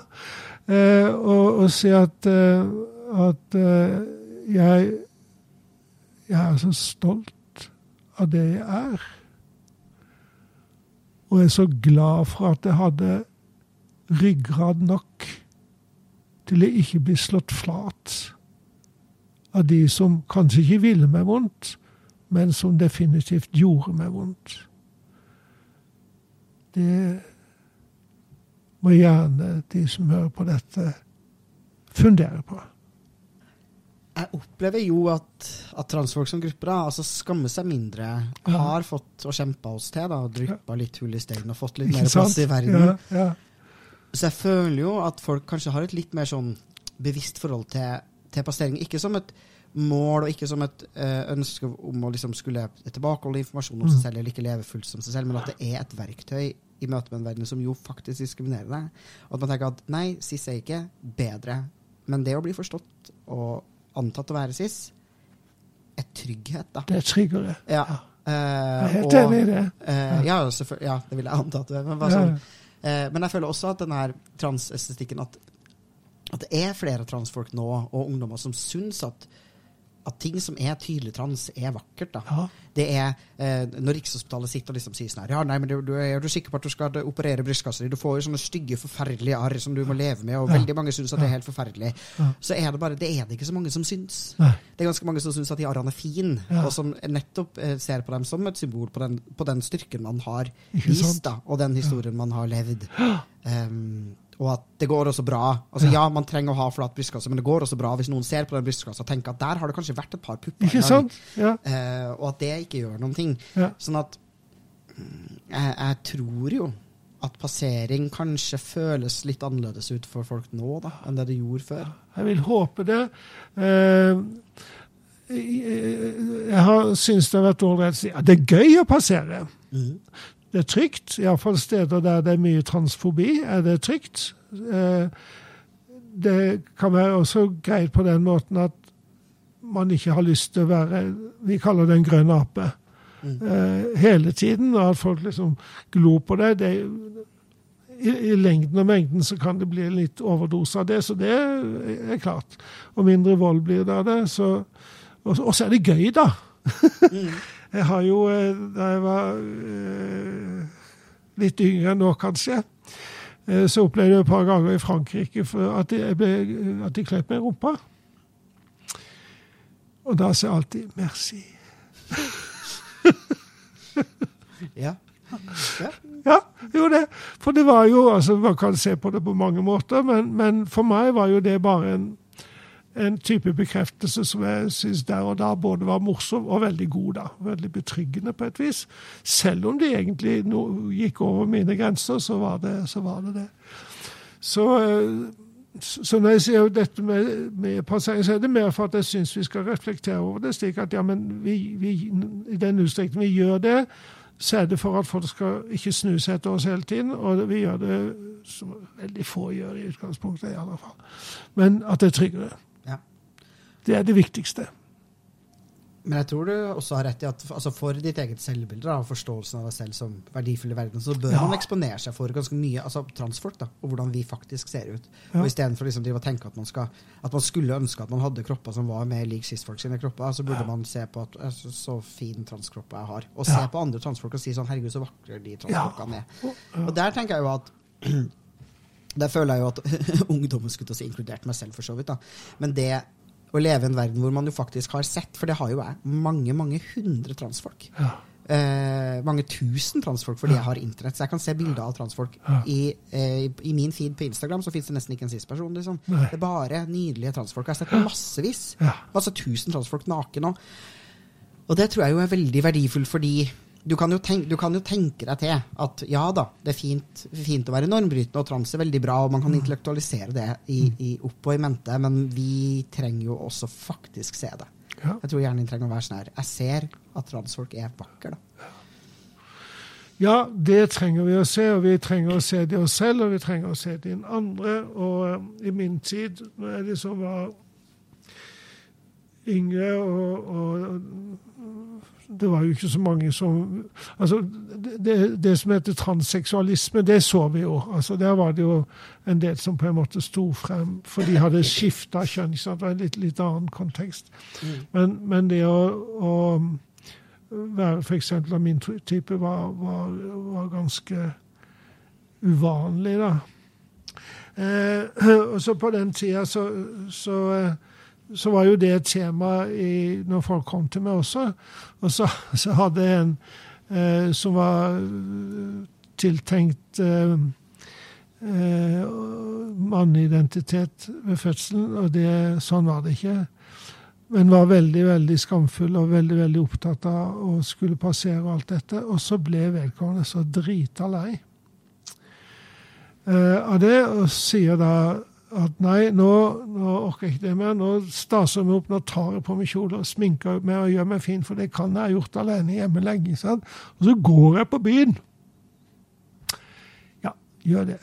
Eh, og, og si at, eh, at eh, jeg, jeg er så stolt av det jeg er. Og jeg er så glad for at jeg hadde ryggrad nok til jeg ikke blir slått flat av de som kanskje ikke ville meg vondt, men som definitivt gjorde meg vondt. Det må gjerne de som hører på dette, fundere på. Jeg opplever jo at, at transfolk som grupper da, altså skammer seg mindre, har fått og kjempa oss til, da, dryppa litt hull i steinen og fått litt mer plass i verden. Ja, ja. Så jeg føler jo at folk kanskje har et litt mer sånn bevisst forhold til, til passering. Ikke som et mål, og ikke som et uh, ønske om å liksom skulle tilbakeholde informasjon om seg selv, eller ikke leve fullt som seg selv, men at det er et verktøy i møte med en verden som jo faktisk diskriminerer deg. At man tenker at nei, cis er ikke bedre, men det å bli forstått og antatt å være cis, er trygghet, da. Det er tryggere. Ja. Eh, Jeg er helt enig i det. Eh, ja, ja, det vil jeg anta at du er. Men, Ja. sånn, men jeg føler også at denne transestetikken at, at det er flere transfolk nå, og ungdommer, som syns at, at ting som er tydelig trans, er vakkert. da. Ja. Det er eh, Når Rikshospitalet sitter og liksom sier sånn her Ja, nei, men du, du, er, du sikker på at du skal operere brystkassa di? Du får jo sånne stygge, forferdelige arr som du må leve med, og Ja. veldig mange syns at det er helt forferdelig. Ja. Så er det bare Det er det ikke så mange som syns. Nei. Det er ganske mange som syns at de arrene er fine, og som nettopp eh, ser på dem som et symbol på den, på den styrken man har vist, da, og den historien man har levd. Um, og at det går også bra. Altså Ja, man trenger å ha flat brystkasse, men det går også bra hvis noen ser på den brystkassa og tenker at der har det kanskje vært et par pupper. Ikke sant? Ja. Uh, og at det ikke gjør noen ting. Ja. Sånn at mm, jeg, jeg tror jo at passering kanskje føles litt annerledes ut for folk nå da, enn det det gjorde før. Jeg vil håpe det. Uh, jeg jeg har syntes det har vært ålreit å si at det er gøy å passere. Det er trygt, iallfall steder der det er mye transfobi, er det trygt. Eh, Det kan være også greit på den måten at man ikke har lyst til å være Vi kaller det en grønn ape. Mm. hele tiden, og at folk liksom glor på det. det i, I lengden og mengden så kan det bli litt overdose av det, så det er klart. Og mindre vold blir det av det. Så, og, så er det gøy, da. jeg har jo, eh, da jeg var eh, litt yngre enn nå, kanskje, eh, så opplevde jeg et par ganger i Frankrike at jeg ble, at de kløp meg i rumpa. Og da sa jeg alltid 'merci'. Ja. ja. Ja, jo det. For det var jo altså Man kan se på det på mange måter, men, men for meg var jo det bare en, en type bekreftelse som jeg syns der og da både var morsom og veldig god. da, Veldig betryggende på et vis. Selv om det egentlig gikk over mine grenser, så var det så var det. det. Så, eh, så når jeg sier dette med, med passering, så er det mer for at jeg syns vi skal reflektere over det. slik at ja, men vi, vi, i den utstrekning vi gjør det, så er det for at folk skal ikke snu seg etter oss hele tiden. Og vi gjør det som veldig få gjør i utgangspunktet, i alle fall. Men at det er tryggere. Ja. Det er det viktigste. Men jeg tror du også har rett i at altså for ditt eget selvbilde og forståelsen av deg selv som verdifull i verden, så bør Ja. man eksponere seg for ganske mye altså transfolk, da, og hvordan vi faktisk ser ut. Ja. Og Istedenfor liksom å tenke at man, skal, at man skulle ønske at man hadde kropper som var mer lik cis-folk sine kropper, så burde Ja. man se på at så fin transkropp jeg har. Og Ja. se på andre transfolk og si sånn herregud, så vakre de transfolkene er. Og der tenker jeg jo at Der føler jeg jo at ungdommen skulle også si inkludert meg selv, for så vidt. da. Men det å leve i en verden hvor man jo faktisk har sett, for det har jo jeg, mange, mange hundre transfolk. Ja. Eh, mange tusen transfolk fordi jeg har internett. Så jeg kan se bilder av transfolk. Ja. I, eh, I min feed på Instagram så fins det nesten ikke en cis-person. Liksom. Det er bare nydelige transfolk. Jeg har sett massevis. Ja. Altså tusen transfolk naken òg. Og det tror jeg jo er veldig verdifullt, fordi du kan, jo tenke, du kan jo tenke deg til at ja da, det er fint, fint å være normbrytende, og trans er veldig bra, og man kan intellektualisere det i, i opp og i mente, men vi trenger jo også faktisk se det. Ja. Jeg tror hjernen trenger å være sånn her. Jeg ser at transfolk er vakre, da. Ja, det trenger vi å se, og vi trenger å se det oss selv, og vi trenger å se det i den andre. Og eh, i min tid, når jeg liksom var yngre, og, og det var jo ikke så mange som Altså, det, det som heter transseksualisme, det så vi jo. Altså, Der var det jo en del som på en måte sto frem, for de hadde skifta kjønn. ikke sant? Det var en litt, litt annen kontekst. Men, men det å, å være f.eks. av min type var, var, var ganske uvanlig, da. Eh, og så på den tida så, så, eh, så, var jo det et tema i, når folk kom til meg også. Og så, så hadde jeg en eh, som var tiltenkt eh, eh, manneidentitet ved fødselen, og det, sånn var det ikke. Men var veldig veldig skamfull og veldig veldig opptatt av å skulle passere alt dette. Og så ble vedkommende så drita lei uh, av det, og sier da at nei, nå, nå orker jeg ikke det mer. Nå staser jeg meg opp, nå tar jeg på meg kjole og sminker meg og gjør meg fin, for det kan jeg ha gjort alene hjemme lenge. Sant? Og så går jeg på byen. Ja, gjør det.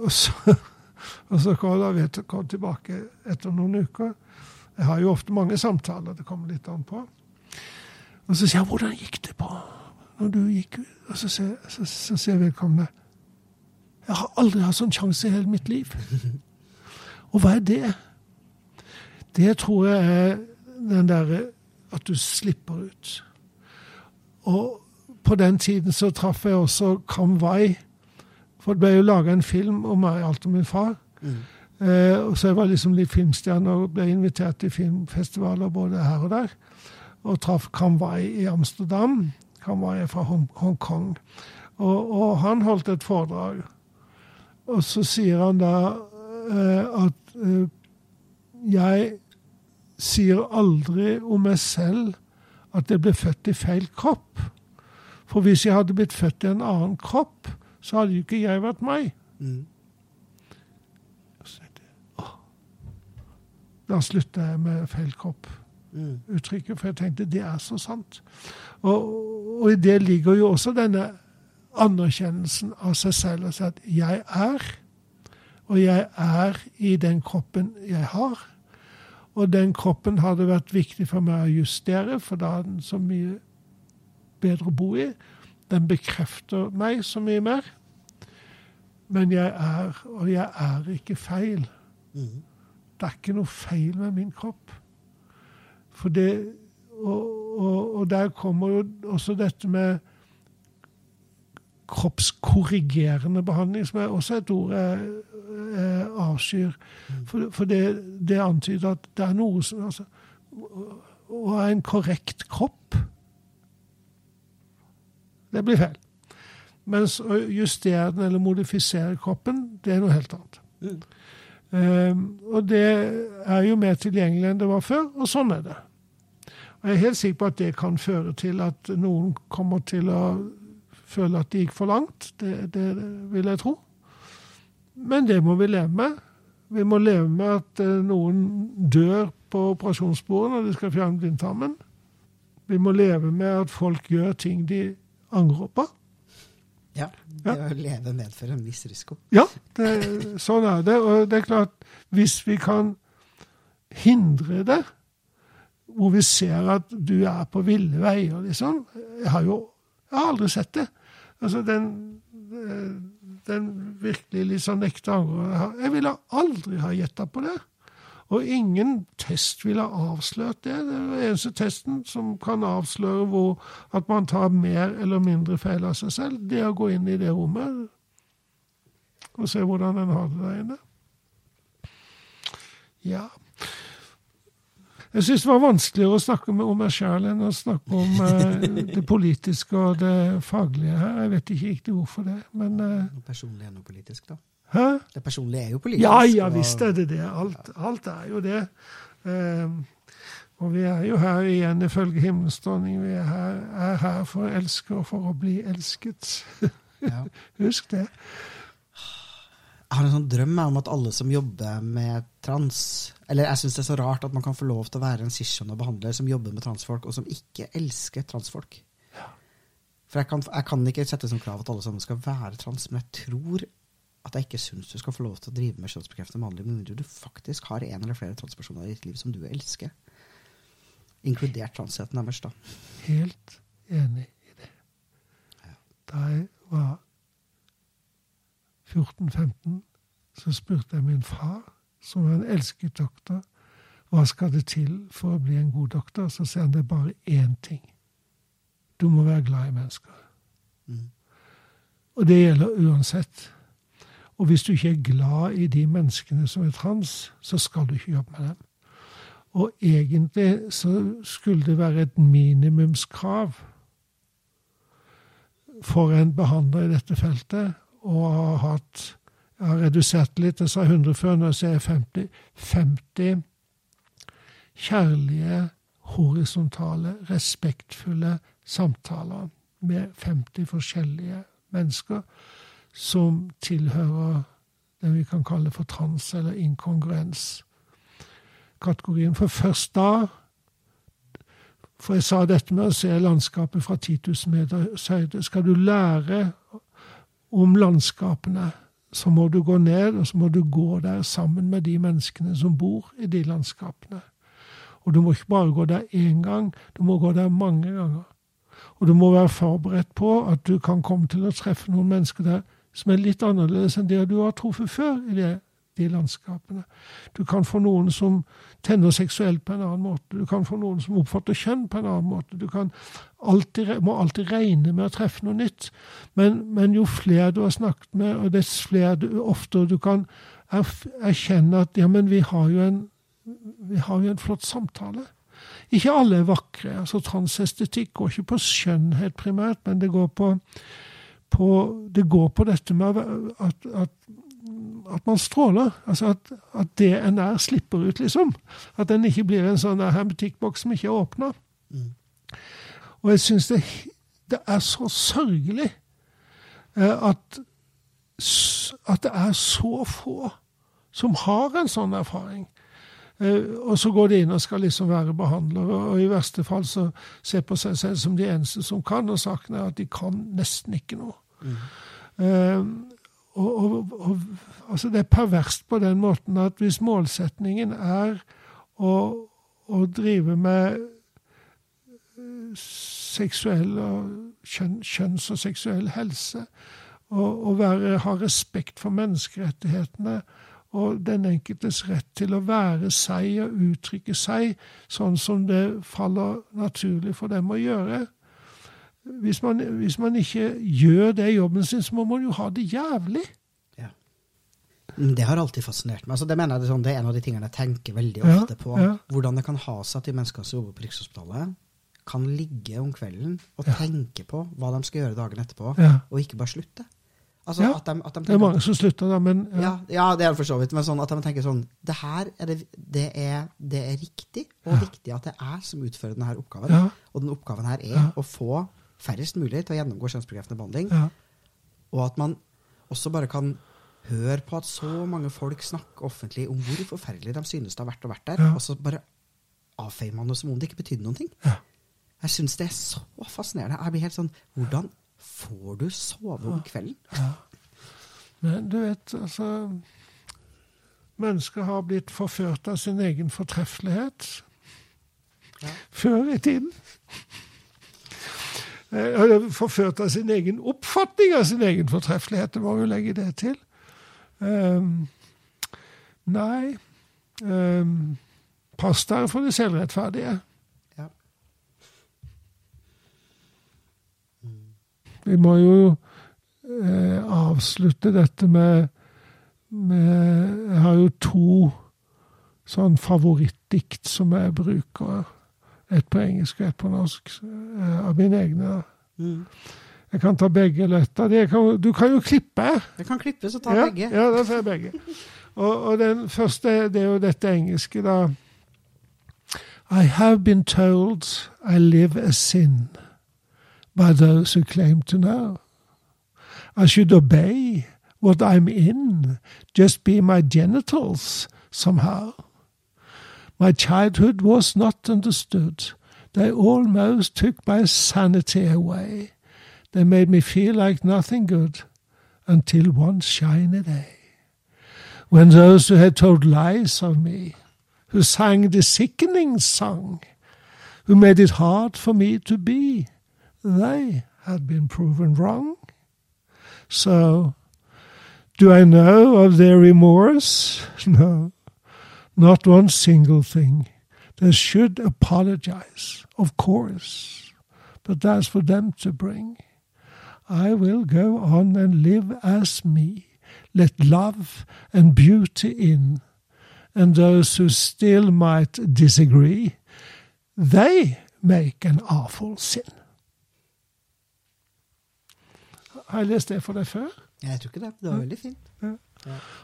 Og så, og så kom tilbake etter noen uker. Jeg har jo ofte mange samtaler, det kommer litt an på. Og så sier jeg 'Hvordan gikk det på når du gikk ut?' Og så sier, så, så sier vedkommende 'Jeg har aldri hatt sånn sjanse i hele mitt liv'. Og hva er det? Det tror jeg er den derre at du slipper ut. Og på den tiden så traff jeg også Kam Wai. For det ble jo laga en film om meg, alt om min far. Mm. Eh, så jeg var liksom litt filmstjerne og ble invitert til filmfestivaler både her og der. Og traff Kam Wai i Amsterdam. Kam Wai er fra Hongkong. Og, og, han holdt et foredrag. Og så sier han da eh, at jeg sier aldri om meg selv at jeg ble født i feil kropp. For hvis jeg hadde blitt født i en annen kropp, så hadde jo ikke jeg vært meg. Mm. Da slutta jeg med feil kropp-uttrykket, mm. for jeg tenkte det er så sant. Og, og, i det ligger jo også denne anerkjennelsen av seg selv. Altså at jeg er, og jeg er i den kroppen jeg har. Og den kroppen hadde vært viktig for meg å justere, for da er den så mye bedre å bo i. Den bekrefter meg så mye mer. Men jeg er, og jeg er ikke feil. Mm. Det er ikke noe feil med min kropp. For det, og, og, og der kommer jo også dette med kroppskorrigerende behandling, som er også et ord jeg, jeg avskyr. For, for det, det, antyder at det er noe som altså, Å ha en korrekt kropp Det blir feil. Mens å justere den eller modifisere kroppen, det er noe helt annet. Mm. Um, og det er jo mer tilgjengelig enn det var før, og sånn er det. Og Jeg er helt sikker på at det kan føre til at noen kommer til å føle at det gikk for langt. Det, det vil jeg tro. Men det må vi leve med. Vi må leve med at uh, noen dør på operasjonsbordet når de skal fjerne blindtarmen. Vi må leve med at folk gjør ting de angrer på. Ja, det å leve medfører en viss risiko. Ja, det, sånn er det. Og det er klart, hvis vi kan hindre det, hvor vi ser at du er på ville veier, liksom Jeg har jo jeg har aldri sett det. Altså, den, den virkelig liksom sånn ekte angre Jeg ville aldri ha gjetta på det. Og ingen test ville avslørt det. Det er den eneste testen som kan avsløre hvor, at man tar mer eller mindre feil av seg selv. Det å gå inn i det rommet og se hvordan en har det der inne. Ja Jeg syns det var vanskeligere å snakke om meg sjæl enn å snakke om eh, det politiske og det faglige her. Jeg vet ikke riktig hvorfor det, men eh, Personlig er noe politisk, da? Hæ? Det personlige er jo politisk. Ja, ja visst er det det. Alt, alt er jo det. Eh, og vi er jo her igjen ifølge himmelens dronning. Vi er her, er her, for å elske og for å bli elsket. Ja. Husk det. Jeg har en sånn drøm om at alle som jobber med trans Eller jeg syns det er så rart at man kan få lov til å være en og behandler som jobber med transfolk, og som ikke elsker transfolk. For jeg kan, jeg kan ikke sette som krav at alle sammen skal være trans, men jeg tror at jeg ikke syns du skal få lov til å drive med kjønnsbekreftende behandling med mindre du faktisk har en eller flere transpersoner i ditt liv som du elsker. Inkludert transheten deres, da. Helt enig i det. Da jeg var 14-15, så spurte jeg min far, som var en elsket doktor, hva skal det til for å bli en god doktor? Så sier han det er bare én ting. Du må være glad i mennesker. Mm. Og det gjelder uansett. Og hvis du ikke er glad i de menneskene som er trans, så skal du ikke jobbe med dem. Og egentlig så skulle det være et minimumskrav for en behandler i dette feltet å har hatt Jeg har redusert litt, jeg sa 100 før, nå sier jeg 50. 50 kjærlige, horisontale, respektfulle samtaler med 50 forskjellige mennesker som tilhører det vi kan kalle for trans- eller inkongruens-kategorien. For først da For jeg sa dette med å se landskapet fra 10 000 meters høyde. Skal du lære om landskapene, så må du gå ned, og så må du gå der sammen med de menneskene som bor i de landskapene. Og du må ikke bare gå der én gang, du må gå der mange ganger. Og du må være forberedt på at du kan komme til å treffe noen mennesker der som er litt annerledes enn det du har truffet før i det, de landskapene. Du kan få noen som tenner seksuelt på en annen måte. Du kan få noen som oppfatter kjønn på en annen måte. Du alltid, må alltid regne med å treffe noe nytt. Men, men, jo flere du har snakket med, og dess flere du, oftere du kan erkjenne at ja, men vi har jo en, har jo en flott samtale. Ikke alle er vakre. altså Transestetikk går ikke på skjønnhet primært, men det går på på, det går på dette med at, at, at man stråler. Altså at, at, det en er, slipper ut, liksom. At den ikke blir en sånn hermetikkboks som ikke er åpna. Mm. Og jeg syns det, det, er så sørgelig eh, at, at det er så få som har en sånn erfaring. Uh, og så går de inn og skal liksom være behandlere, og i verste fall så ser på seg selv som de eneste som kan, og saken er at de kan nesten ikke noe. Mm. Og, og, og, altså det er perverst på den måten at hvis målsetningen er å, å drive med eh, seksuell og kjønn, kjønns- og seksuell helse, og, være, ha respekt for menneskerettighetene og den enkeltes rett til å være seg og uttrykke seg sånn som det faller naturlig for dem å gjøre, hvis man, hvis man, ikke gjør det jobben sin, så må man jo ha det jævlig. Ja. Det har alltid fascinert meg. Altså, det mener jeg det er, sånn, det er en av de tingene jeg tenker veldig ofte ja, på. Ja. Hvordan det kan ha seg at de menneskene som jobber på Rikshospitalet, kan ligge om kvelden og tenke på hva de skal gjøre dagen etterpå, og ikke bare slutte. Altså, ja, at de, at de det er mange som slutter da, men ja. ja. det er det for så vidt. Men sånn at de tenker sånn Det her er, det, det er, det er riktig og viktig at det er som utfører denne oppgaven. Og den oppgaven her er å få færrest mulig til å gjennomgå kjønnsbekreftende behandling. Ja. Og at man også bare kan høre på at så mange folk snakker offentlig om hvor forferdelig de synes det har vært å vært der, ja. og så bare avfeier man det som om det ikke betydde noen ting. Ja. Jeg syns det er så fascinerende. Jeg blir helt sånn Hvordan får du sove om kvelden? Men du vet, altså Mennesker har blitt forført av sin egen fortreffelighet. Før i tiden. Eh, forført av sin egen oppfatning av sin egen fortreffelighet. Det må jo legge det til. Um, nei um, Pass dere for det selvrettferdige. Ja. Vi må jo eh, avslutte dette med, med Jeg har jo to sånn favorittdikt som jeg bruker. Et på engelsk og et på norsk. Eh, av mine egne. Mm. Jeg kan ta begge lett de. Du kan jo klippe. Jeg kan klippe, så ta ja, begge. Ja, da får jeg begge. Og, og, den første, det er jo dette engelske, da. I have been told I live a sin by those who claim to know. I should obey what I'm in just be my genitals somehow. My childhood was not understood. They almost took my sanity away. They made me feel like nothing good until one shiny day. When those who had told lies of me, who sang the sickening song, who made it hard for me to be, they had been proven wrong. So, do I know of their remorse? No, not one single thing. They should apologize, of course, but that's for them to bring. I will go on and live as me, let love and beauty in, and those who still might disagree, they make an awful sin. Har jeg lest det for deg før? Jeg tror ikke det. Det var veldig fint.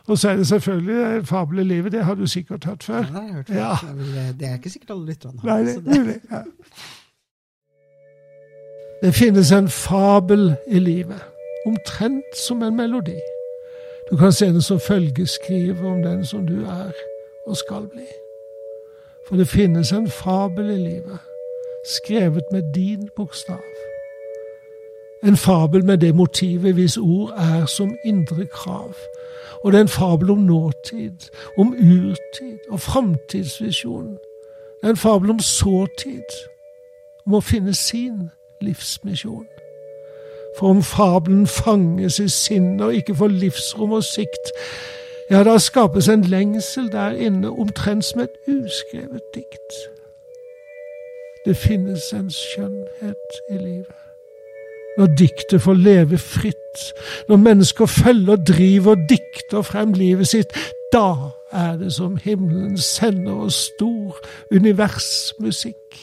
Og så er det selvfølgelig en fabel i livet, det har du sikkert hørt før. Ja, det har jeg hørt. Ja. Det er vel- Det er ikke sikkert alle lytterne Nei, det, det. Ja. Det finnes en fabel i livet, omtrent som en melodi. Du kan se den som følgeskriver om den som du er og skal bli. For det finnes en fabel i livet, skrevet med din bokstav. En fabel med det motivet hvis ord er som indre krav. Og det er en fabel om nåtid, om urtid og framtidsvisjon. Det er en fabel om sårtid, om å finne sin livsmisjon. For om fabelen fanges i sinnet og ikke får livsrom og sikt, ja, da skapes en lengsel der inne, omtrent som et uskrevet dikt. Det finnes en skjønnhet i livet. Når diktet får leve fritt, når mennesker følger, driver og dikter frem livet sitt, da er det som himmelen sender oss stor universmusikk.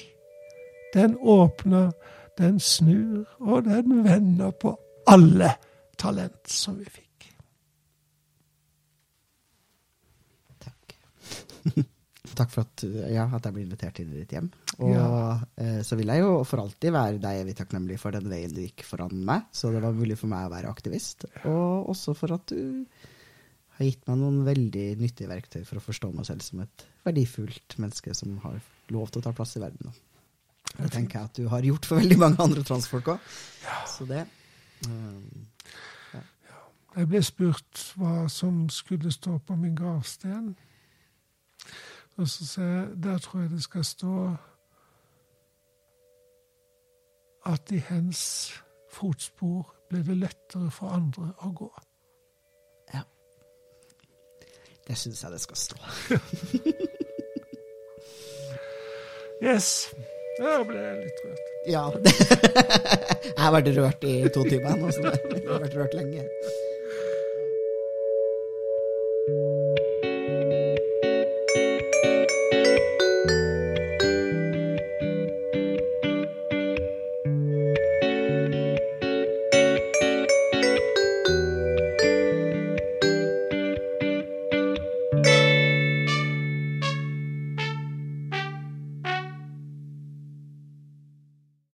Den åpner, den snur, og den vender på alle talent som vi fikk. Takk. Takk for at, ja, at jeg ble invitert inn i ditt hjem. Og Ja. eh, så vil jeg jo for alltid være deg evig takknemlig for den veien du gikk foran meg, så det var mulig for meg å være aktivist. Og også for at du har gitt meg noen veldig nyttige verktøy for å forstå meg selv som et verdifullt menneske som har lov til å ta plass i verden. Det tenker jeg at du har gjort for veldig mange andre transfolk òg. Så det um, Jeg ble spurt hva som skulle stå på min gravsten. Og så sier jeg der tror jeg det skal stå at i hens fotspor ble det lettere for andre å gå. Ja. Det syns jeg det skal stå. Yes. Der ble jeg litt rørt. Ja. jeg har vært rørt i to timer nå, så jeg har vært rørt lenge.